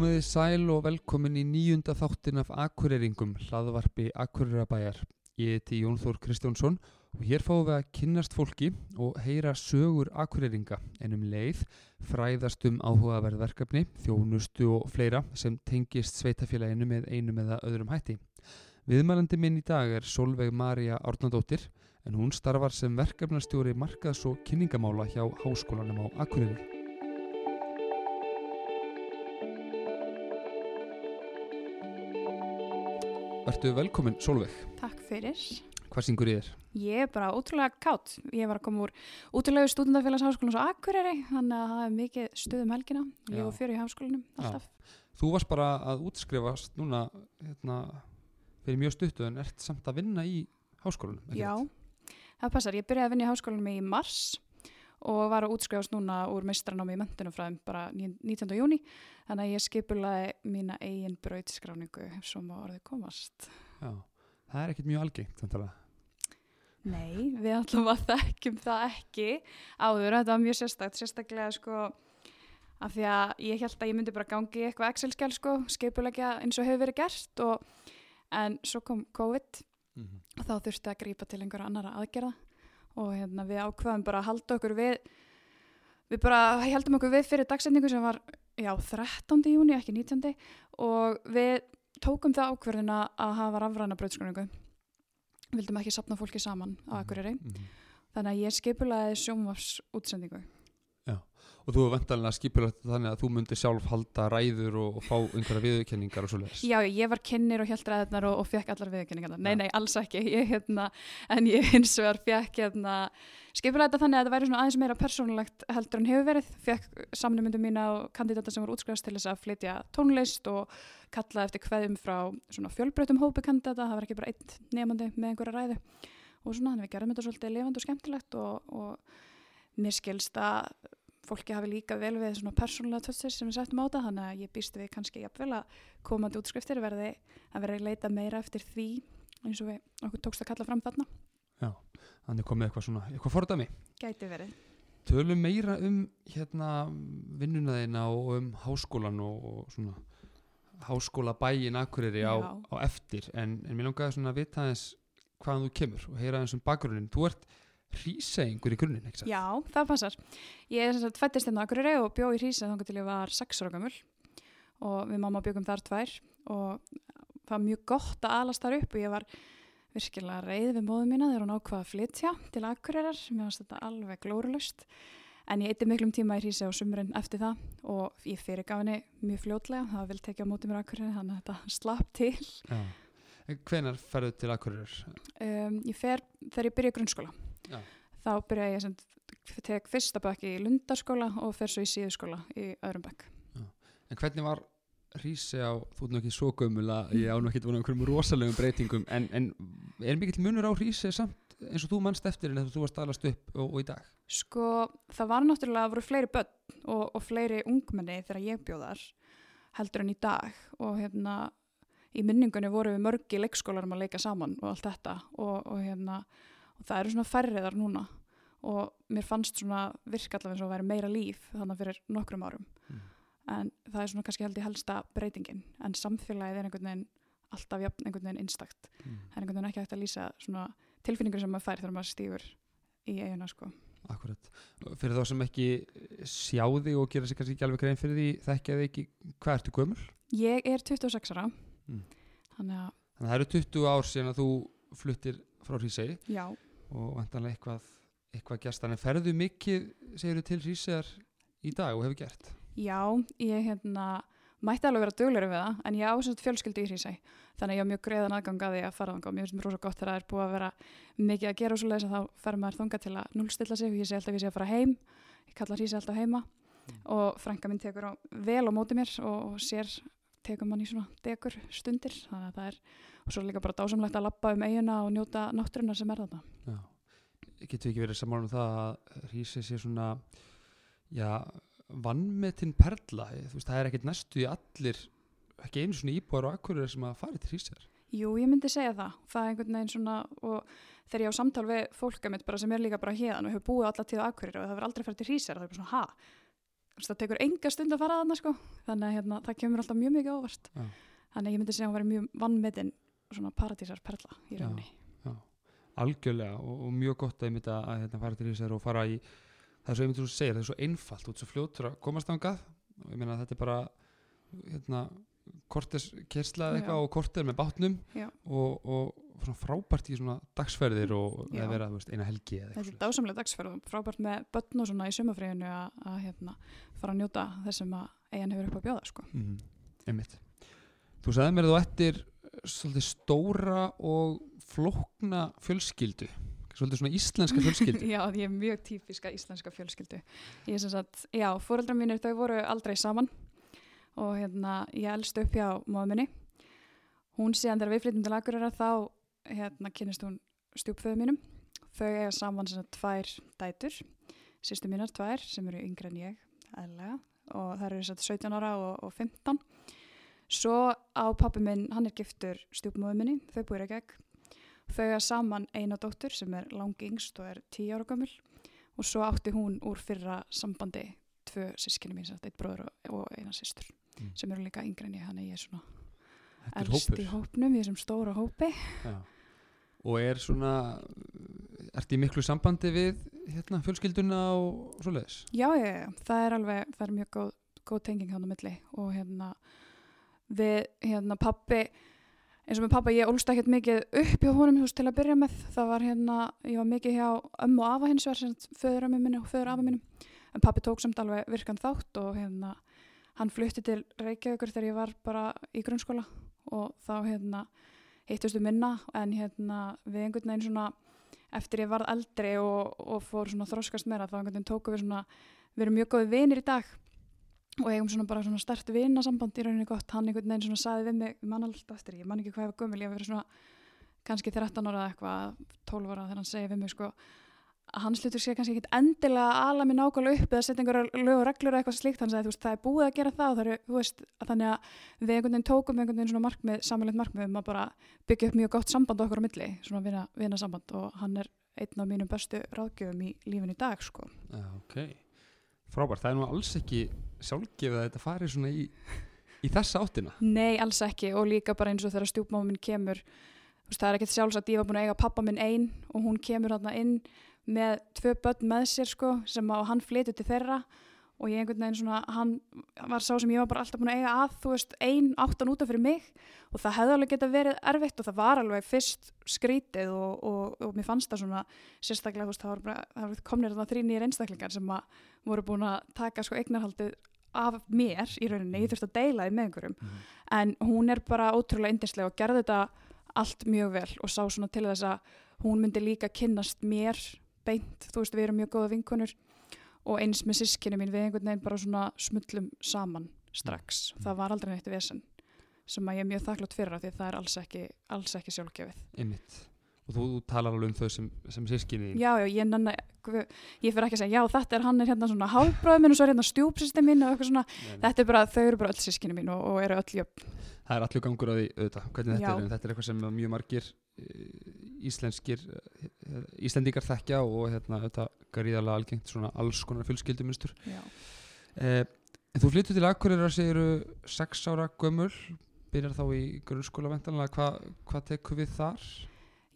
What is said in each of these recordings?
Komið þið sæl og velkomin í nýjunda þáttin af Akureyringum, hlaðvarpi Akureyrabæjar. Ég heiti Jón Þór Kristjánsson og hér fáum við að kynnast fólki og heyra sögur Akureyringa en um leið fræðast um áhugaverð verkefni, þjónustu og fleira sem tengist sveitafélaginu með einum eða öðrum hætti. Viðmælandi minn í dag er Solveig Maria Árnandóttir en hún starfar sem verkefnastjóri markaðs- og kynningamála hjá Háskólanum á Akureyri. Vertu velkomin Solveig, Takk fyrir. hvað syngur í þér? Ég er bara ótrúlega kátt. Ég var að koma úr útilegu stúdendafélags háskólans á Akureyri, þannig að það er mikið stuðum helgina. Ég Já. og fyrir í háskólanum alltaf. Þú varst bara að útskrifast núna hérna, fyrir mjög stuttu en ert samt að vinna í háskólanum. Já, það passar. Ég byrjaði að vinna í háskólanum í mars og var að útskrifast núna úr meistranámi í mentunumfræðum bara ní- 19. júni. Þannig að ég skipulaði mína eigin brautskráningu ef svo má orðið komast. Já. Það er ekkert mjög algengt. samtalið. Nei, við ætlum að þekkjum það ekki áður, þetta var mjög sérstakt, sérstaklega sko af því að ég held að ég myndi bara gangi í eitthvað Excel-skjál sko, skipulegja eins og hefur verið gert og, en svo kom COVID Mhm. og þá þurfti að grípa til einhverja annara aðgerða og hérna við ákvaðum bara að halda okkur við við bara heldum okkur við fyrir dagsetningu sem var já 13. júni, ekki 19. og við tókum það ákverðina að hafa rafræna brauðskráningu vildum ekki sapna fólki saman á Akureyri Mhm. þannig að ég skipulaði sjónvars útsendingu Og þú er vantanlega skipulagt þannig að þú myndir sjálf halda ræður og, og fá einhverja viðurkenningar og svoleiðis. Já, ég var kynnir og held ræðnar og, og fekk allar viðurkenningarnar. Nei, Ja. nei, alls ekki. Ég, hérna, en ég hins vegar fekk hérna, skipulega þetta þannig að þetta væri aðeins meira persónulegt heldur en hefur verið. Fekk samnumyndu mína og kandidata sem voru útskrifast til þess að flytja tónlist og kalla eftir kveðum frá svona fjölbreytum hópi kandidata. Það var ekki bara einn nefandi með einhverja ræðu. Og svona, þannig við gerðum þetta svolítið lifandi og skemmtilegt og, og mér skilst að fólki hafi líka vel við svona persónulega tötsir sem við settum á þetta þannig að ég býst við kannski jafnvel að komandi útskriftir verði að vera að leita meira eftir því eins og við okkur tókst að kalla fram þarna Já. Þannig komið eitthvað svona, eitthvað fordæmi. gæti verið Tölum meira um hérna vinnuna þína og um háskólan og, og svona háskólabæin Akureyri á, Já. á eftir en, en mér langaði svona að vita aðeins hvaðan þú kemur og heyra aðeins um bakgrunnin. Þú ert hríseingur í grunninn, ekki satt? Já, það passar ég er sem sagt fættist hérna á Akureyri og bjó í Hrísa þannig til ég var 6 ára gömul og við mamma byggum þar tvær og það var mjög gott að alast þar upp og ég var virkilega reið við móðu mína þegar hún ákvaða að flytja til Akureyrar mér fannst þetta alveg glórulaust en ég eitti miklum tíma í Hrísa og sumurinn eftir það og ég fyrirgaf henni mjög fljótlega það var vel tekið á móti mér Akureyri þannig að þetta slapp til Já. Hvenar ferðu til Akureyrar? um, ég fer þegar ég byrja í grunnskóla Já. þá byrja ég sem tek fyrsta bekk í Lundarskóla og fer svo í síðuskóla í öðrum bekk En hvernig var Rísi á, þú ert nú ekki svo gömul að ég á nú ekki vona einhverjum rosalegum breytingum en, en er mikill munur á Rísi samt eins og þú mannst eftir en þegar þú varst alast upp og, og í dag? sko það var náttúrulega voru fleiri börn og, og fleiri ungmenni þegar ég bjóðar heldur en í dag og hérna í minningunni voru við mörgi leikskólarum að leika saman og allt þetta og, og hérna og það eru svona færriðar núna og mér fannst svona virka allavega eins og að væri meira líf þannig fyrir nokkrum árum Mm. en það er svona kannski held í helsta breytingin en samfélagið er einhvern veginn alltaf jafn einhvern veginn einstakt Mm. er einhvern veginn ekki hægt að lýsa svona tilfinningur sem maður fær þegar maður stífur í eiguna sko Akkurat. Fyrir þá sem ekki sjá þig og gera sér kannski ekki alveg grein fyrir því þekkja þig ekki, hvað ertu gömul? ég er 26 ára Mm. þannig að Þannig að það eru 20 ár síðan að þú fluttir frá Rísei já, og vantanlega eitthvað, eitthvað gerst. Þannig ferðu mikið, segir til Rísegar í dag og hefur gert? já, ég hérna mætti alveg vera dugleiri við það en ég á sem sagt fjölskyldu í Hrísæ þannig ég á mjög greiðan aðgang að því að fara þangað. Og mér finnst mér rosa gott þegar það er búið að vera mikið að gera og svo leiðis að þá fer maður þangað til að nullstilla sig. Og ég sé alltaf að ég sé að fara heim. Ég kalla Hrísæ alltaf heima. Og frænka minn tekur á, vel á móti mér og, og sér tekur mann í svona degur stundir þannig að það er og svo líka bara dásamlegt að lappa um eiguna og njóta náttúrunar sem er þarna Já. Getur við ekki verið saman um það að Rísei sé svona, já, vannmetinn perla. Þú veist, það er ekkert næstu í allir, ekki einu svona íbúar og akkurir sem að fara til Rísegar. Jú, ég myndi segja það. Það er einhvern veginn svona, og þegar ég á samtal við fólka mitt bara sem er líka bara hérðan og hefur búið alla tíð á Akureyri og það verður aldrei farið til Hrísar, það er bara svona, ha, það tekur enga stund að fara þarna sko þannig að hérna, það kemur alltaf mjög mikið óvart Já. þannig að ég myndi segja að hún væri mjög vannmetinn svona paradísar perla í Já. rauninni algjörlega og, og mjög gott að ég myndi að, að hérna, fara til þessar og fara í það er svo einmitt þú segir, það er svo einfalt og svo fljótur að komast ángað og ég meina að þetta er bara hérna, kortes kersla Já. eitthvað og korter með bátnum og, og frábært í svona dagsferðir og eða vera veist, eina helgi eða þetta er eitthvað dásamlega dagsferð og frábært með börn og svona í sumafríðinu að, hérna, fara að njóta þessum að eigin hefur upp að bjóða sko. Mm einmitt. Þú sagði mér að þú ættir svolítið stóra og flókna fjölskyldu svolítið svona íslenska fjölskyldu. Já, ég er mjög típiska íslenska fjölskyldu. Ég er sem sagt, já, fóreldrar mínir þau voru aldrei saman og hérna, ég elst upp hjá móðu minni. Hún síðan þegar við flyttum til Akureyra þá hérna kynist hún stjúpföðu mínum. Þau eiga saman sagt tvær dætur, sýstu mínar tvær sem eru yngre en ég, eðlega, og það eru sagt 17 ára og, og 15. Svo á pappi minn, hann er giftur stjúpmóðu minni, þau búið ekki ekki þau er saman eina dóttur sem er lang yngst og er tíu ára gömul og svo átti hún úr fyrra sambandi tvö sískinni mín, eitt bróður og, eina systur Mm. sem eru líka yngre en ég, hann er ég er svona er elst hópur. í hópnum, ég er sem stóra hópi. Já. og er svona ertu í miklu sambandi við hérna, fjölskylduna og svoleiðis? Já, já, já, það er alveg það er mjög góð, góð tenging hann á milli. Og hérna við, hérna, pappi eins og með pappa, ég ólst ekkert mikið upp hjá honum veist, til að byrja með, það var hérna ég var mikið hjá ömmu og afa hins vegar sem föður ömmu minni og föður afa mínum en pappi tók samt alveg virkan þátt og hérna, hann flutti til Reykjavíkur þegar ég var bara í grunnskóla og þá hérna hittustu minna en hérna við einhvern veginn svona eftir ég varð eldri og, og fór svona þroskast meira þá einhvern veginn tóku við svona við erum mjög góði vinir í dag og eigum svona bara svona stert vinasamband í rauninni gott, hann einhvern veginn svona saði við mig, ég man alltaf eftir, ég man ekki hvað ég var gömul, ég var svona kannski 13 ára eitthvað, 12 ára þegar hann segi við mig sko hans hlutur sé kannski ekkit endilega að ala mig nákvæmlega upp eða setja einhverja lög og reglur eða eitthvað slíkt, hann sagði þú veist það er búið að gera það og það eru, þú veist, að þannig að við einhvern veginn tókum einhvern veginn svona markmið, samanlegt markmið um að bara byggja upp mjög gott samband okkur á milli, svona vina, vina samband og hann er einn af mínum bestu ráðgjöfum í lífin í dag sko. Ok, frábært, það er nú alls ekki sjálfgefið að þetta fari svona í, í þessa áttina. Nei, alls ekki. Og líka bara eins og þegar stjúpmáma minn kemur það er ekkert sjálfs að ég var búin að eiga pappa minn einn og hún kemur þarna inn með tvö börn með sér sko sem að hann flytur til þeirra. Og ég einhvern veginn svona, hann var sá sem ég var bara alltaf búin að eiga að, þú veist, ein áttan útaf fyrir mig. Og það hefði alveg geta verið erfitt og það var alveg fyrst skrítið og, og, og mér fannst það svona sérstaklega, þú veist, það var, bara, það var komnir þarna þrý nýjir einstaklingar sem að voru búin að taka sko eignarhaldið af mér í rauninni, ég þurfti að deila því með einhverjum. En hún er bara ótrúlega indislega og gerði þetta allt mjög vel og sá svona til þess að hún myndi líka kynnast mér beint, þú veist við erum mjög góða vinkonur og eins með sískinni mín við einhvern veginn bara svona smullum saman strax, Mm. það var aldrei neitt vesen sem að ég er mjög þakklátt fyrir af því það er alls ekki, alls ekki sjálfgefið einmitt og þú, þú talar alveg um þau sem, sem sískinni þín. já, já, ég guð, ég fyrir ekki að segja, já, þetta er hann er hérna svona hálfbráð minn og svo er hérna stjúpsýsti mín og eitthvað svona, Nei, nei. þetta er bara, þau eru bara öll sískinni mín og, og eru öll jöfn það er allur gangur á því auðvitað, hvernig þetta Já. er en þetta er eitthvað sem mjög margir íslenskir eh, íslendingar þekkja og hérna auðvitað gríðarlega algengt svona alls konar fjölskylduminstur já. eh, en þú flyttur til Akureyra segiru sex ára gömul byrjar þá í grunnskóla vendanlega Hva, hvað tekur við þar?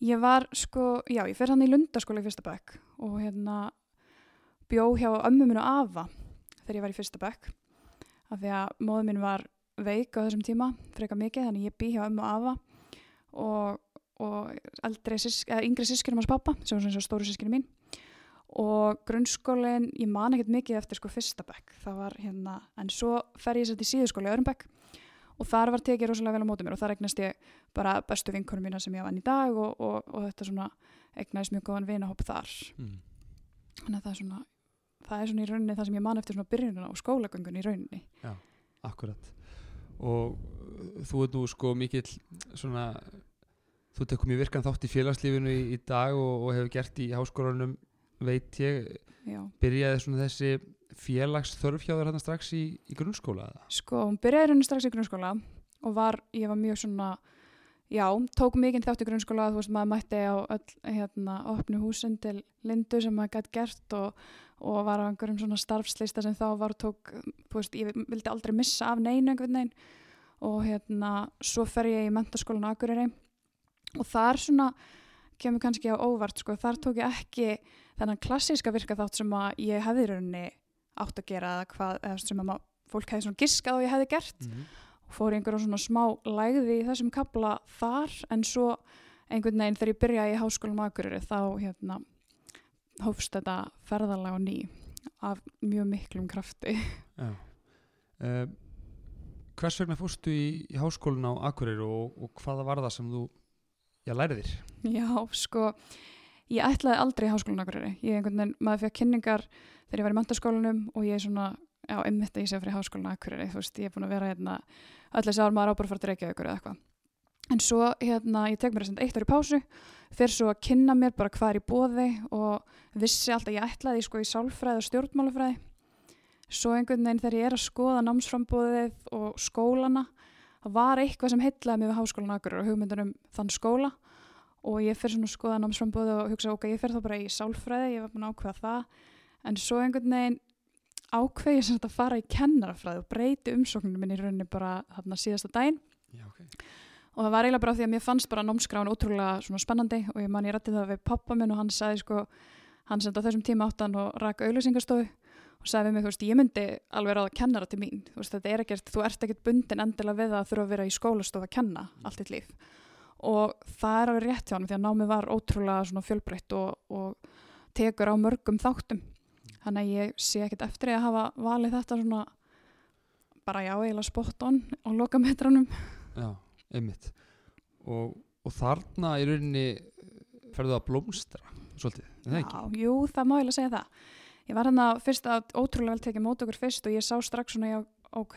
Ég var sko, já, ég fer hann í lundaskóla í fyrsta bekk og hérna bjó hjá ömmu minn og afa þegar ég var í fyrsta bekk af því að móðu minn var veik á þessum tíma, freka mikið, þannig ég bý hjá ömmu og afa og, og sísk, yngri sískinum hans pappa, sem var svona stóru sískinu mín. Og grunnskólinn, ég man ekkert mikið eftir sko fyrsta bekk, það var hérna, en svo fer ég sér til síðuskóla í öðrum bekk. Og þar var tekið rosalega vel á móti mér og þar eignast ég bara bestu vinkunum mína sem ég á enn í dag og, og, og þetta svona eignast mjög góðan vinahopp þar. Mm. þannig að það er svona það er svona í rauninni það sem ég man eftir svona byrjunina og skólagöngun í rauninni. Akkurat. Og þú ert nú sko mikill svona þú tekur mjög virkan þátt í félagslífinu í, í dag og, og hefur gert í háskólanum veit ég, já. byrjaði svona þessi félagsþörf hjá þér hérna strax í, í grunnskóla sko, hún byrjaði rauninni strax í grunnskóla og var, ég var mjög svona já, tók mikið þátt í grunnskóla þú veist, maður mætti á öll hérna, opnu húsin til Lindu sem maður gætt gert og, og var á einhverjum svona starfslista sem þá var tók, þú veist, ég vildi aldrei missa af neinu einhvern veginn. Og hérna, svo fer ég í mentaskólan á Akureyri og þar svona kemur kannski á óvart sko, þar tók ég ekki þennan klassíska virka þátt sem að ég hefði í rauninni átt að gera eða hvað, eða sem að fólk hefði svona giskað og ég hefði gert Mhm. og fór einhverjum svona smá lægði í þessum kapla þar en svo einhvern veginn þegar ég byrjaði í háskólum Akureyri þá hérna hófst þetta ferðalega á ný af mjög miklum krafti Já. Uh, hvers vegna fórstu í, í háskólinn á Akureyri og, og hvaða var það sem þú já, lærið þér? Já, sko, ég ætlaði aldrei í háskólan Akureyri. Ég einhvern veginn, maður fekk kynningar þegar ég var í mentaskólanum og ég er svona, já, einmitt að ég sé fyrir háskólan Akureyri, þú veist, ég er búin að vera hérna, öll þessi ár maður á bara að fara til Reykjavíkur eða eitthvað. En svo, hérna, ég tek mér þess að eitt ár í pásu, fyrir svo að kynna mér bara hvað er í bóði og vissi alltaf ég ætlaði sko í sálfræði og stjórnmálafræði. Svo einhvern veginn þegar ég er að skoða námsframbóðið og skólana, það var eitthvað sem heitlaði mig við háskólan Akureyri og hugmyndunum þann skóla. Og ég fyrir svona að skoða námsframbóði og hugsa ok, ég fyrir þá bara í sálfræði, ég var búin að ákveða það. En svo einhvern veginn ákveði ég sagt að fara í kennarafræði og breyti umsókninu minni í rauninni bara þarna síðasta daginn. Já, ok. og það var eiginlega bara því að mér fannst bara námskráin ótrúlega svona spennandi og ég man ég rætti það við pappa minn og hann sagði sko hann sendi á þessum tíma áttan og rak auðlýsingastofu og sagði við mig, þú veist, ég myndi alveg ráða kennara til mín, þú veist, þetta er ekkert þú ert ekkert bundin endilega við að þurfa að vera í skólastofu að kenna allt þitt líf og það er alveg rétt hjá hann því að námið var ótrúlega svona fjölbreytt og, og tekur á mörgum þáttum þannig að ég sé ekkert eftir að hafa valið þetta svona bara já, eiginlega spot on á lokametranum Já, einmitt. Og, og þarna í rauninni ferðu að blómstra, svolítið, er það ekki? Já, jú, það má alveg segja það. Ég var hérna fyrst að ótrúlega vel tekið mót okkur fyrst og ég sá strax svona, já, ok,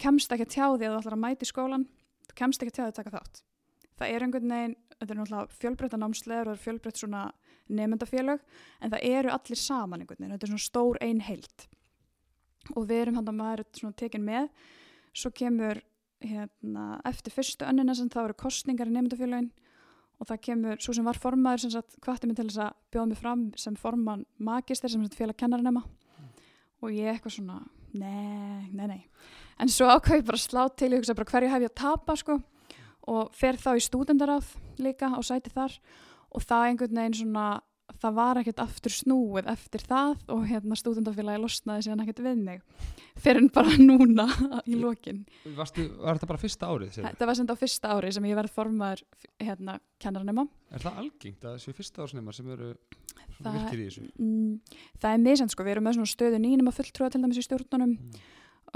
kemst ekki að tjá því að þú ætlar að mæti skólan, þú kemst ekki að tjá því að taka þátt. Það er einhvern veginn, þetta er náttúrulega fjölbreytta námslegur og það er fjölbreytt svona nefndafélög, en það eru allir saman einhvern veginn, þetta er svona stór ein heild. Og við erum hann að maður svona tekin með, svo kemur hérna, eftir fyrstu önnina sem þá eru kostningar í nefndafélögin og það kemur, svo sem var formaður sem sagt hvatti mig til þess að bjóða mig fram sem forman magister sem félag kennaranema og ég eitthvað svona nei, nei, nei. En svo ákveði bara að slá til ég hugsa bara hverju hef ég að tapa sko? Og fer þá í stúdendaráð líka á sæti þar. Og það einhvern veginn svona það var ekkert aftur snúið eftir það og hérna stúdendafélagi losnaði síðan ekkert við mig fyrir bara núna í lokin Varstu, var þetta bara fyrsta árið? þetta var þetta á fyrsta ári sem ég verð formaður hérna kennaranema Er það algengt að þessu fyrsta ársnemar sem eru Það- virkir í þessu? Mm, það er misjant sko, við erum með svona stöðu nýnum að fulltrúa til dæmis í stjórnunum Mm.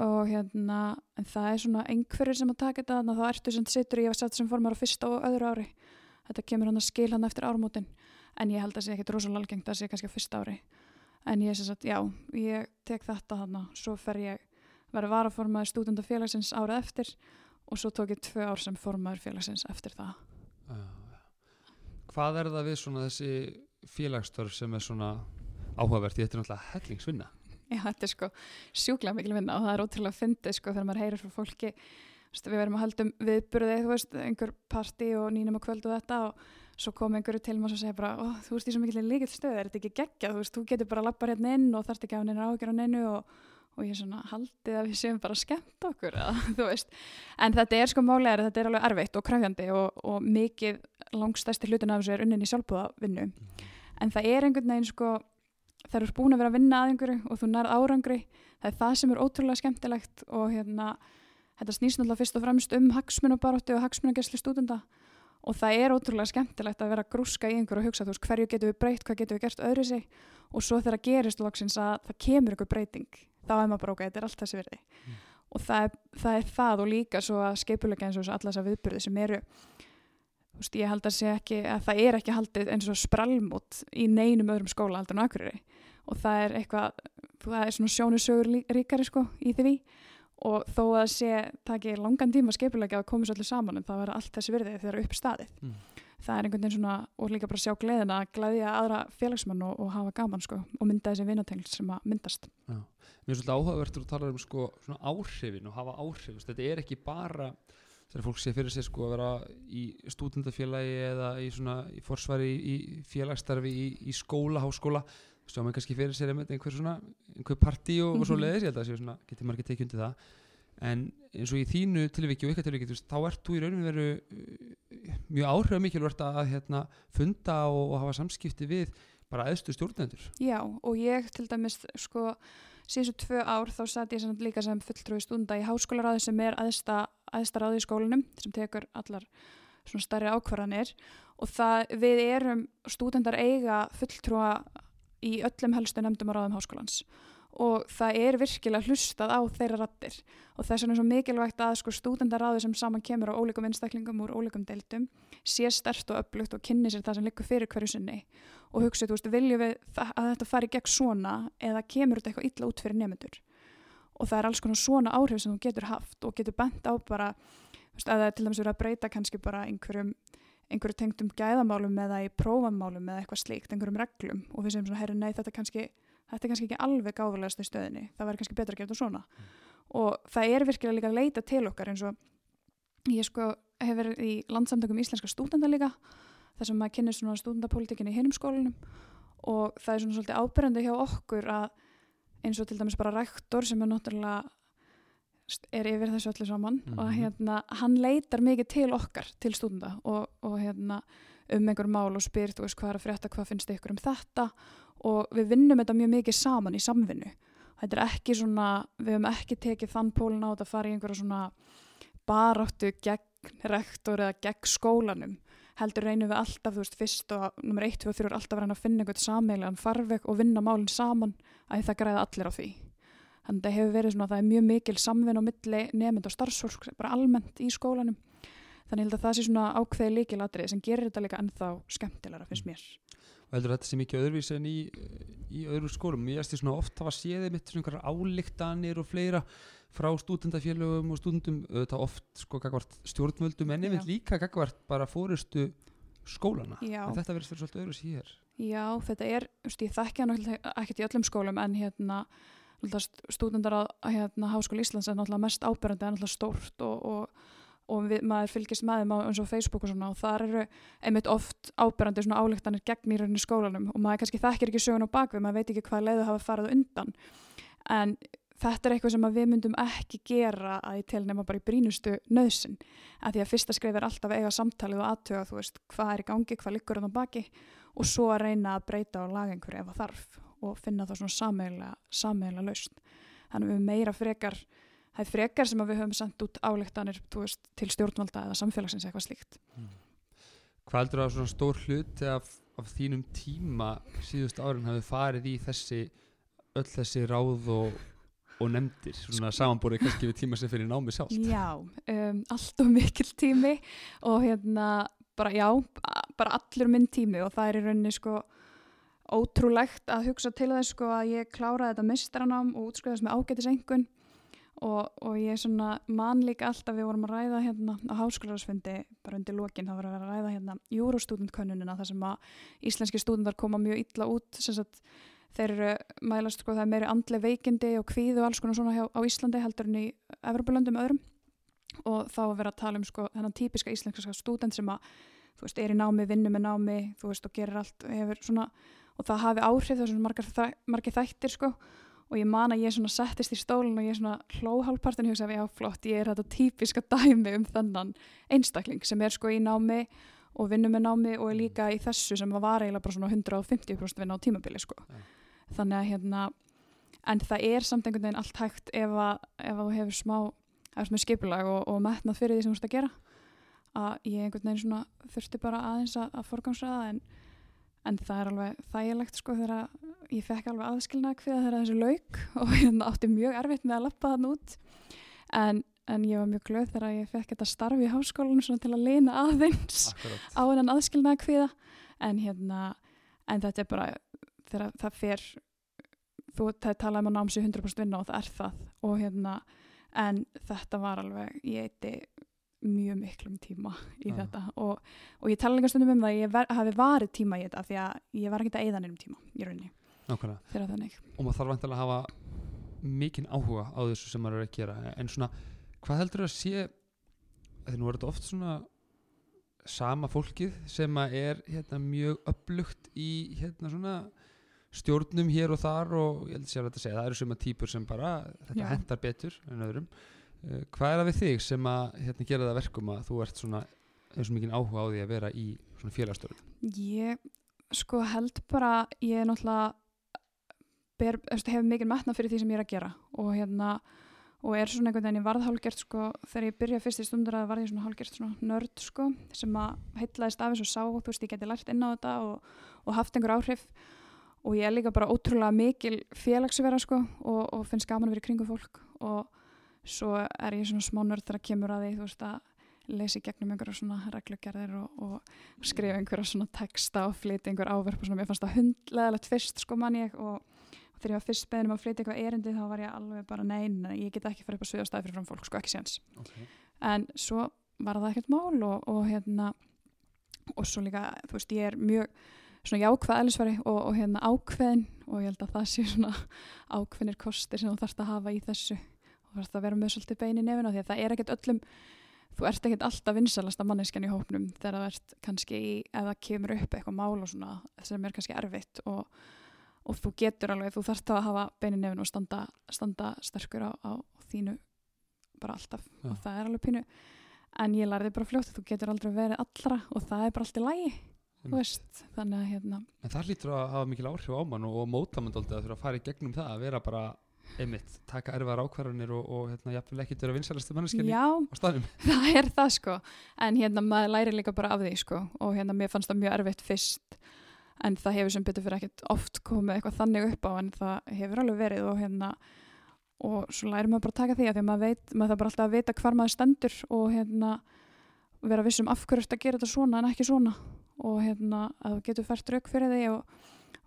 og hérna, en það er svona einhverjir sem að taka þetta, þannig að þá ertu sem sittur ég var satt sem formar á fyrsta og öðru ári þetta kemur hann að skil hann eftir ármótin en ég held að sé ekkit rosalega algengt að sé kannski á fyrsta ári en ég sem sagt, já, ég tek þetta hann svo fer ég verið varaformaður stúdendafélagsins árið eftir og svo tók ég tvö ár sem formaður félagsins eftir það. Hvað er það við svona þessi félagsstörf sem er svona áhugavert? Þetta er náttúrulega hellingsvinna. Já, þetta er sko sjúklega mikil vinna og það er ótrúlega fyndið sko þegar maður heyrir frá fólki við verðum að haldum viðburði, þú veist, einhver partí og nýnum að kvöldu þetta og svo kom einhverju til maður og segja bara, ó, þú veist, í svo mikil líkill stöð, er þetta ekki geggjað, þú veist, þú getur bara að lappa hérna inn og þarft ekki að neina ágjör á neinu og, og ég svona haldið að við séum bara skemmt okkur, eða, en þetta er sko málega, þetta er alveg erfitt og krafjandi og, og mikið langstæsti hlutin af þessu er unnin í sjálfbúðavinnu, en það er einhvern veginn sko, það eru búin að vera að vinna að einhverju og þú nærð árangri, það er það sem er ótrúlega skemmtilegt og hérna, þetta snýst náttúrulega fyrst og fremst um hagsmunabaróttu og hagsmunageslu stúdenda og það er ótrúlega skemmtilegt að vera að grúska í einhverju og hugsa, þú veist, hverju getum við breytt, hvað getum við gert öðru sig og svo þegar gerist loksins að það kemur einhver breyting, þá er maður bara ok, þetta er allt þessi virði. Mm. og það er, það er það og líka svo að skeipulega eins og alla þessar viðburði sem eru þú veist, ég held að sé ekki að það er ekki haldið eins og spralmút í neinum öðrum skóla en akureyri. Og það er eitthvað, það er svona sjónusögur ríkari sko í því og þó að sé taki langan tíma skipulega að koma svo allir saman en það verða allt þessi virði þegar upp staðið Mm. það er einhvern veginn svona og líka bara sjá gleðina að glæðja aðra félagsmann og, og hafa gaman sko og mynda þessi vinatengl sem að myndast Já. Mér er svolítið áhugavertur að tala um sko, svona áhrifin og hafa áhrif. Þetta er ekki bara þegar fólk sé fyrir sig sko, að vera í stúdendafélagi eða í, svona, í forsvari í, í félagsstarfi í, í skóla, háskóla. Sjá mig kannski fyrir sér einhver svona, einhver partí og, og svo Mhm. leiðis, ég held að það séu svona, getur maður ekki tekið undir það. En eins og í þínu tilviki og ykkar tilviki, þá ert þú í rauninu veru uh, mjög áhrifamikilvægt að, að hérna, funda og, og hafa samskipti við bara eðstu stjórnendur. Já, og ég til dæmis sko síðustu tvö ár þá satt ég sem líka sem fulltrúi stunda í háskólaráði sem er aðsta, aðsta ráði í skólanum sem tekur allar svona stærri ákvarðanir. Og það við erum stúdendar eiga fulltrúa í öllum helstu nefndum og ráðum háskólans. Og það er virkilega hlustað á þeirra rattir og þess vegna er svo mikilvægt að sko stúdendaráði sem saman kemur á ólíkum einstaklingum úr ólíkum deildum sé stert og öflugt og kynni sér það sem liggur fyrir hverju sinni. Og hugsa, þú veist, viljum við að þetta fari gegn svona eða kemur þetta eitthvað illa út fyrir nefnendur og það er alls konar svona áhrif sem þú getur haft og getur bent á bara þú veist, að það er til dæmis verið að breyta kannski bara einhverjum einhverju tengdum gæðamálum eða í prófanmálum eða eitthvað slíkt, einhverjum reglum. Og við segjum svona, herri, nei, þetta er kannski þetta er kannski ekki alveg gáfulegast í stöðinni það væri kannski betra að gera þetta svona. Og það er virkilega líka að leita til okkar eins og ég sko hef verið í landsamtökum íslenska stúdenda líka þar sem maður kynir svona stúdendapolítikin í hinum skólinum og það er svona svolítið ábyrjandi hjá okkur að eins og til dæmis bara rektor sem er náttúrulega er yfir þessu öllu saman og Mhm. hérna hann leitar mikið til okkar til stúdenda og, og hérna um einhver mál og spyr þú veist hvað er að frétta, hvað finnst ykkur um þetta? Og við vinnum þetta mjög mikið saman í samvinnu. Þetta er ekki svona, við hefum ekki tekið þann pólun á þetta að fara í einhverja svona baráttu gegn rektor eða gegn skólanum. Heldur reynum við alltaf, þú veist, fyrst og nummer 1, 2 og 3 er alltaf að reyna að finna einhvern sameilegan farveg og vinna málinn saman. Að það græða allir á því þannig að það hefur verið svona, það er mjög mikil samvinn á milli nefnd og starfsfólk bara almennt í skólanum. Þannig að það sé svona ákveði líkilatrið sem gerir þetta líka ennþá skemmtilegra finnst mér. Og heldur þetta sé mikið öðruvísi en í, í öðru skólum? Ég því svona oft hafa séðið mitt svona einhverjar álíktanir og fleira frá stúdendafélögum og stúdendum auðvitað oft sko gagvart stjórnvöldum en Já. líka gagvart bara fórustu skólana Já. en þetta verður svolítið öðru sér Já, þetta er, ég þekki hann ekkert í öllum skólum en hérna stúdendar að hérna, Háskóla Íslands er náttúrulega mest ábyrjandi en náttúrulega stórt og, og, og við, maður fylgist með þeim á eins og Facebook og svona og þar eru einmitt oft ábyrjandi svona álíktanir gegn í rauninni skólanum og maður kannski þekkir ekki sögun á bakvið, maður veit ekki hvað leiðu hafa farið á undan. En þetta er eitthvað sem við myndum ekki gera að ég tel nema bara í brínustu nöðsin að því að fyrsta skrif er alltaf eiga samtalið og aðtöga þú veist hvað er í gangi, hvað liggur á baki og svo að reyna að breyta laga einhverju ef það þarf og finna það svona sameiginlega, sameiginlega lausn. Þannig við höfum meira frekar, það er frekar sem við höfum sendt út álíktanir veist, til stjórnvalda eða samfélagsins eitthvað slíkt. Hvað heldur að svona stór hluti af, af þínum tíma síðust árin hafi farið í þessi öll þessi ráð og, og nefndir, svona samanbúrið kannski við tíma sem fyrir námi sjálft Já, um, allt og mikil tími og hérna bara já, bara allur minn tími og það er í rauninni sko ótrúlegt að hugsa til þess sko að ég kláraði þetta mistranám og útskriðast með ágætisengun og, og ég svona man líka alltaf við vorum að ræða hérna á háskólarsfundi bara undir það var að vera að ræða hérna júrostúdentkönnunina þar sem að íslenski stúdendar koma mjög illa út sem sagt þeir eru mælast sko það er meiri andleg veikindi og kvíð og alls konar svona hjá, á Íslandi heldur en í Evropalöndum öðrum. Og þá að vera að tala um sko þennan típiska íslenska stúdent sem að þú veist, er í námi, vinnu með námi þú veist, og gerir allt hefur svona, og það hafi áhrif þessum margir þættir sko. Og ég man að ég svona settist í stólinn og ég svona hlóhálpartin hugsaði, já flott, ég er þetta típiska dæmi um þennan einstakling sem er sko í námi og vinnu með námi og er líka í þessu sem var eiginlega bara svona 150% vinna á tímabili sko. Já. þannig að hérna en það er samt einhvern veginn allt hægt ef að, ef að þú hefur smá, smá skipulag og, og metnað fyrir því sem þú ert að gera. Að ég einhvern veginn svona þurfti bara aðeins að, að forgangsraða en, en það er alveg þægilegt sko þegar ég fekk alveg aðskilnað kviða þegar þessu lauk og hérna átti mjög erfitt með að lappa þann út. En, en ég var mjög glöð þegar ég fekk þetta starfi í háskólanum svona til að lina aðeins Akkurat. á hennan aðskilnaða kviða en hérna, en þetta er bara þegar það fer þú talaði um að námsi 100% vinna og það er það. Og hérna en þetta var alveg, ég eiti mjög miklum tíma í Já. þetta. Og, og ég tala líka stundum um það að ég ver, hafi varið tíma í þetta því að ég var ekki að eyða neinum tíma í rauninni. Og maður þarf vantilega að hafa mikinn áhuga á þessu sem maður er að gera. En svona, hvað heldur að sé þegar nú er þetta oft svona sama fólkið sem er hérna, mjög upplugt í hérna svona stjórnum hér og þar og ég held sér að þetta segja, það eru suma típur sem bara þetta Já. hendar betur en öðrum hvað er það við þig sem að hérna, gera það verkum að þú ert svona eins og mikið áhuga á því að vera í svona félagsstörfum Ég sko held bara, ég er náttúrulega hefur mikið metna fyrir því sem ég er að gera og hérna og er svona einhvern veginn ég varð hálgert sko þegar ég byrja fyrst í stundur að varð ég svona hálgert svona nörd sko sem að heitlaðist af þessu og sá, þú veist, ég geti lært inn á þetta og, og haft einhver áhrif. Og ég er líka bara ótrúlega mikil félagsvera sko og, og finnst gaman að vera í kringu fólk. Og svo er ég svona smá nörd þegar kemur að því, þú veist, að lesi gegnum einhverja svona reglugerðir og, og skrifa einhverja svona texta og flytja einhver áverf og svona, mér fannst það hundleðalegt fyrst sko mann ég og, og þegar ég var fyrst beðin um að flytja eitthvað erindi þá var ég alveg bara nei, nei ég get ekki fyrir upp á sviðastæði fyrir fram fólk, sko ekki séns. Okay. en svo var það ekkert mál og, og hérna og svo líka, þú veist, ég er mjög svona jákvæð eðlisfæri og, og hérna ákveðin og ég held að það sé svona ákveðnir kostir sem þú þarfst að hafa í þessu og þarfst að vera með svolítið bein í nefina því að það er ekkert öllum þú ert ekkert alltaf vinsalasta manneskjan í hópnum þegar það ert kannski í, það kemur upp eitthvað mál og svona sem er kannski erfitt og, og þú getur alveg, þú þarfst að hafa bein í nefinu og standa, standa sterkur á, á þínu bara alltaf. Já. og það er alveg pínu. En ég lærði bara fljótt að þú getur aldrei verið allra og það er bara allt í lægi þú veist, þannig að hérna en það lítur að hafa mikil áhrif á mann og, móta mann að þurfa að fara í gegnum það að vera bara einmitt, taka erfar ákvarðanir og, og hérna, jafnvel ekkert vera vinsælasti manneskinni já, á staðnum. Það er það sko. En hérna maður læri líka bara af því sko. Og hérna mér fannst það mjög erfitt fyrst. En það hefur sem betur fyrir ekkert oft komið eitthvað þannig upp á en það hefur alveg verið og hérna og svo læri maður bara taka því að því að maður veit maður þarf bara alltaf að vita hvar maður stendur og hérna vera vissum af hverju þetta að gera þetta svona en ekki svona. Og hérna að þú getur fært rauk fyrir því og,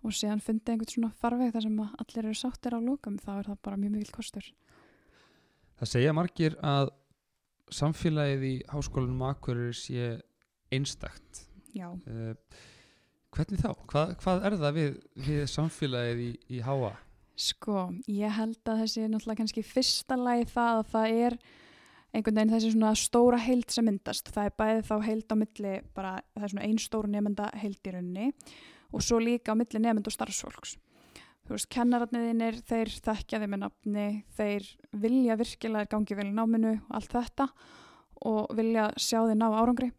og síðan fundið einhvern svona farveg þar sem allir eru sáttir á lókum þá er það bara mjög mikil kostur Það segja margir að samfélagið í háskólanum Akureyri sé einstakt Já, uh, hvernig þá? Hvað, hvað er það við, við samfélagið í, í háa? Sko, ég held að þessi náttúrulega kannski fyrsta lagi það að það er einhvern veginn þessi svona stóra heild sem myndast. Það er bæðið þá heild á milli bara, það er svona ein stór nefnda heild í rauninni og svo líka á milli nefnd og starfsfólks. Þú veist, kennararniðinir, þeir þekkja þeim með nafni, þeir vilja virkilega þeir gangi vel í náminu og allt þetta og vilja sjá þeir ná árangri.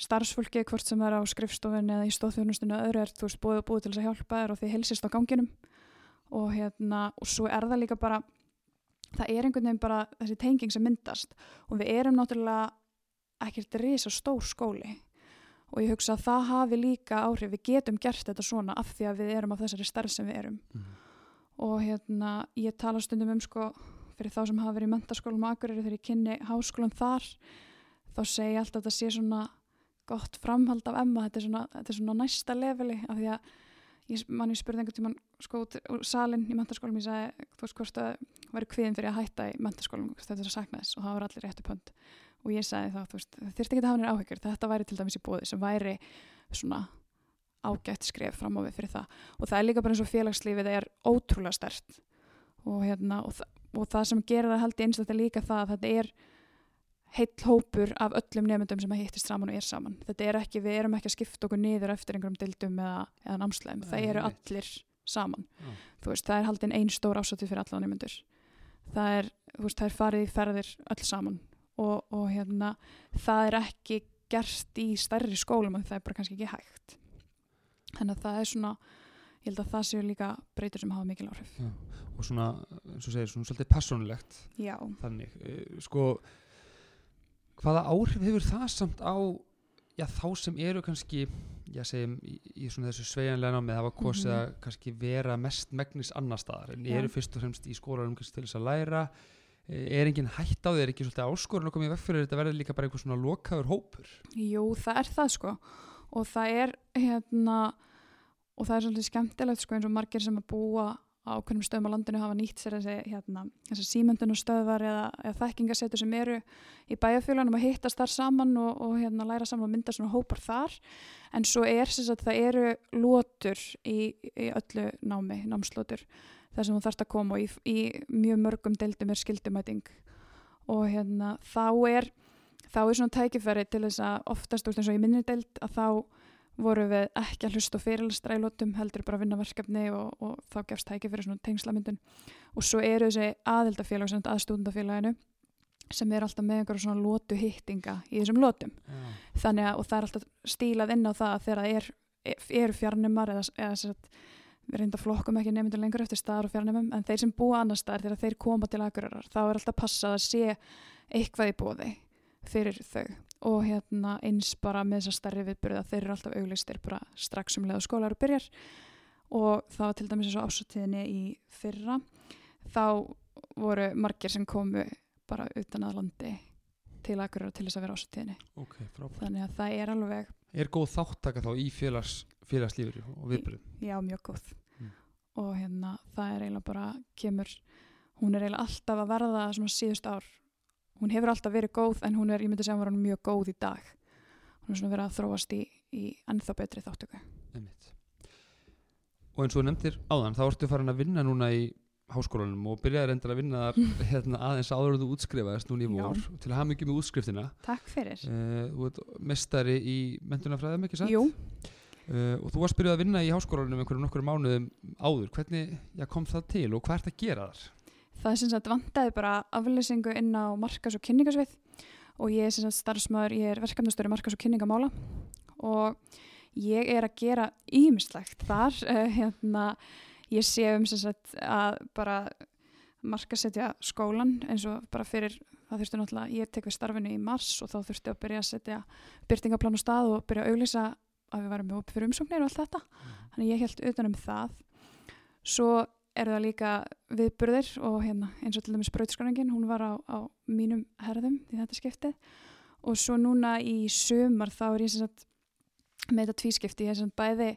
Starfsfólki, hvort sem er á skrifstofunni eða í stóðþjónustinu eða öðru er, þú veist, búið og búið til þess að hjálpa þér og þið hilsist á ganginum og hérna, og svo er það líka bara það er einhvern veginn bara þessi tenging sem myndast og við erum náttúrulega ekkert risa stór skóli og ég hugsa að það hafi líka áhrif. Við getum gert þetta svona af því að við erum af þessari stærð sem við erum. Og hérna, ég tala stundum um sko, fyrir þá sem hafa verið í mentaskólum og akureyri þegar ég kynni háskólan þar þá segi ég alltaf að þetta sé svona gott framhald af Emma, þetta er svona, þetta er svona næsta leveli af því að ég, mann ég spurði einhvern tímann sko út úr salin í mentaskólum ég sagði, þú veist hvort að væri kviðin fyrir að hætta í mentaskólum, þetta er að sakna þess og það var allir réttu pönd og ég sagði þá, þú veist, þyrfti ekki að hafa nýr áhyggjur þetta væri til dæmis í bóði sem væri svona ágætt skref fram á við fyrir það og það er líka bara eins og félagslífið er ótrúlega stert og, hérna, og, þa og það sem gerir það held ég eins og þetta er líka það að þetta er heill hópur af öllum nefndum sem að hittist saman og er saman. Þetta er ekki, við erum ekki að skipta okkur niður eftir einhverjum dildum eða, eða námslegum. Það eru allir saman. Já. Þú veist, það er haldin ein stór ásátið fyrir alla nefndur. Það er, þú veist, það er farið í ferðir öll saman og, og hérna, það er ekki gert í stærri skólum og það er bara kannski ekki hægt. Þannig að það er svona, ég held að það séu líka breytur sem hafa mikil áhrif. og svona, eins og segir, svona svolítið persónulegt Já, þannig, uh, sko hvaða áhrif hefur það samt á já, þá sem eru kannski já, segjum, í, í svona þessu sveigjanlega námið hafa kosið Mhm. að kannski vera mest megnis annar staðar, en Já. eru fyrst og fremst í skólanum kannski til þess að læra Eh, er engin hætt á því, er ekki svolítið áskorun að koma í veg fyrir þetta verður líka bara einhver svona lokaður hópur? Jú, það er það sko. Og það er hérna og það er svolítið skemmtilegt sko eins og margir sem að búa á ákveðnum stöðum á landinu hafa nýtt sér þessi hérna, þessi símöndunastöðvar eða, eða þekkingasetur sem eru í bæjarfjölanum að hittast þar saman og, og hérna, læra saman og mynda svona hópar þar. En svo er sem sagt það eru lótur í, í öllu námi, námslótur þar sem þú þarfst að koma og í, í mjög mörgum deildum er skildumæting og hérna þá er þá er svona tækifæri til þess að oftast úr eins og í minni deild að þá voru við ekki að hlusta fyrirlistra í lótum, heldur bara að vinna verkefni og, og þá gefst tæki fyrir svona tengslamyndun og svo eru þessi aðildafélag sem aðstúndafélaginu sem er alltaf með einhverja svona lótu hittinga í þessum lótum Já. þannig að og það er alltaf stílað inn á það að þegar það er, eru fjarnumar eða, eða við reynda flokkum ekki nefndur lengur eftir staðar og fjarnumum en þeir sem búa annar staðar þegar þeir koma til aðgörar þá er alltaf passað að sé eitthvað í bóði fyrir þau og hérna eins bara með þessar stærri viðbyrða þeir eru alltaf auglistir bara strax um leið og skólar og byrjar og það var til dæmis eins og ásatíðinni í fyrra þá voru margir sem komu bara utan að landi til aðgörar til þess að vera ásatíðinni Ok, frábært. þannig að það er alveg Er góð þáttaka þá í félags, félagslífur og viðbyrðum? já, mjög góð. Og hérna það er eiginlega bara kemur, hún er eiginlega alltaf að verða svona síðust ár. Hún hefur alltaf verið góð en hún er, ég myndi segja hún var mjög góð í dag. Hún er svona verið að þróast í, í ennþá betri þáttöku Einmitt. Og eins og þú nefndir áðan, þá ertu farin að vinna núna í háskólanum og byrjaði reyndar að vinna hérna, aðeins áður en þú útskrifaðist núna í Já. vor. Til að hafa mikið með útskriftina. Takk fyrir. Uh, þú ert mestari í mentunafræðum ekki satt? Jú, Uh, og þú varst byrjað að vinna í háskólanum einhverjum nokkur mánuðum áður hvernig já, kom það til og hvað ert að gera þar? það er sem sagt vantaði bara aflýsingu inn á markas og kynningasvið og ég er sem sagt starfsmöður, ég er verkefnastöri markas og kynningamála og ég er að gera ímislegt þar, uh, hérna ég sé um sem sagt að bara markasetja skólan eins og bara fyrir, það þurfti náttúrulega ég tek við starfinu í mars og þá þurfti að byrja að setja byrtingaplan á stað og byrja að auglýsa að við varum með opið fyrir umsóknir og allt þetta. Þannig ég held utan um það. Svo eru það líka viðburðir og hérna eins og til dæmis brautskræningin, hún var á, á mínum herðum í þetta skiptið. Og svo núna í sömar þá er ég sem sagt með þetta tvískipti, ég er sem sagt bæði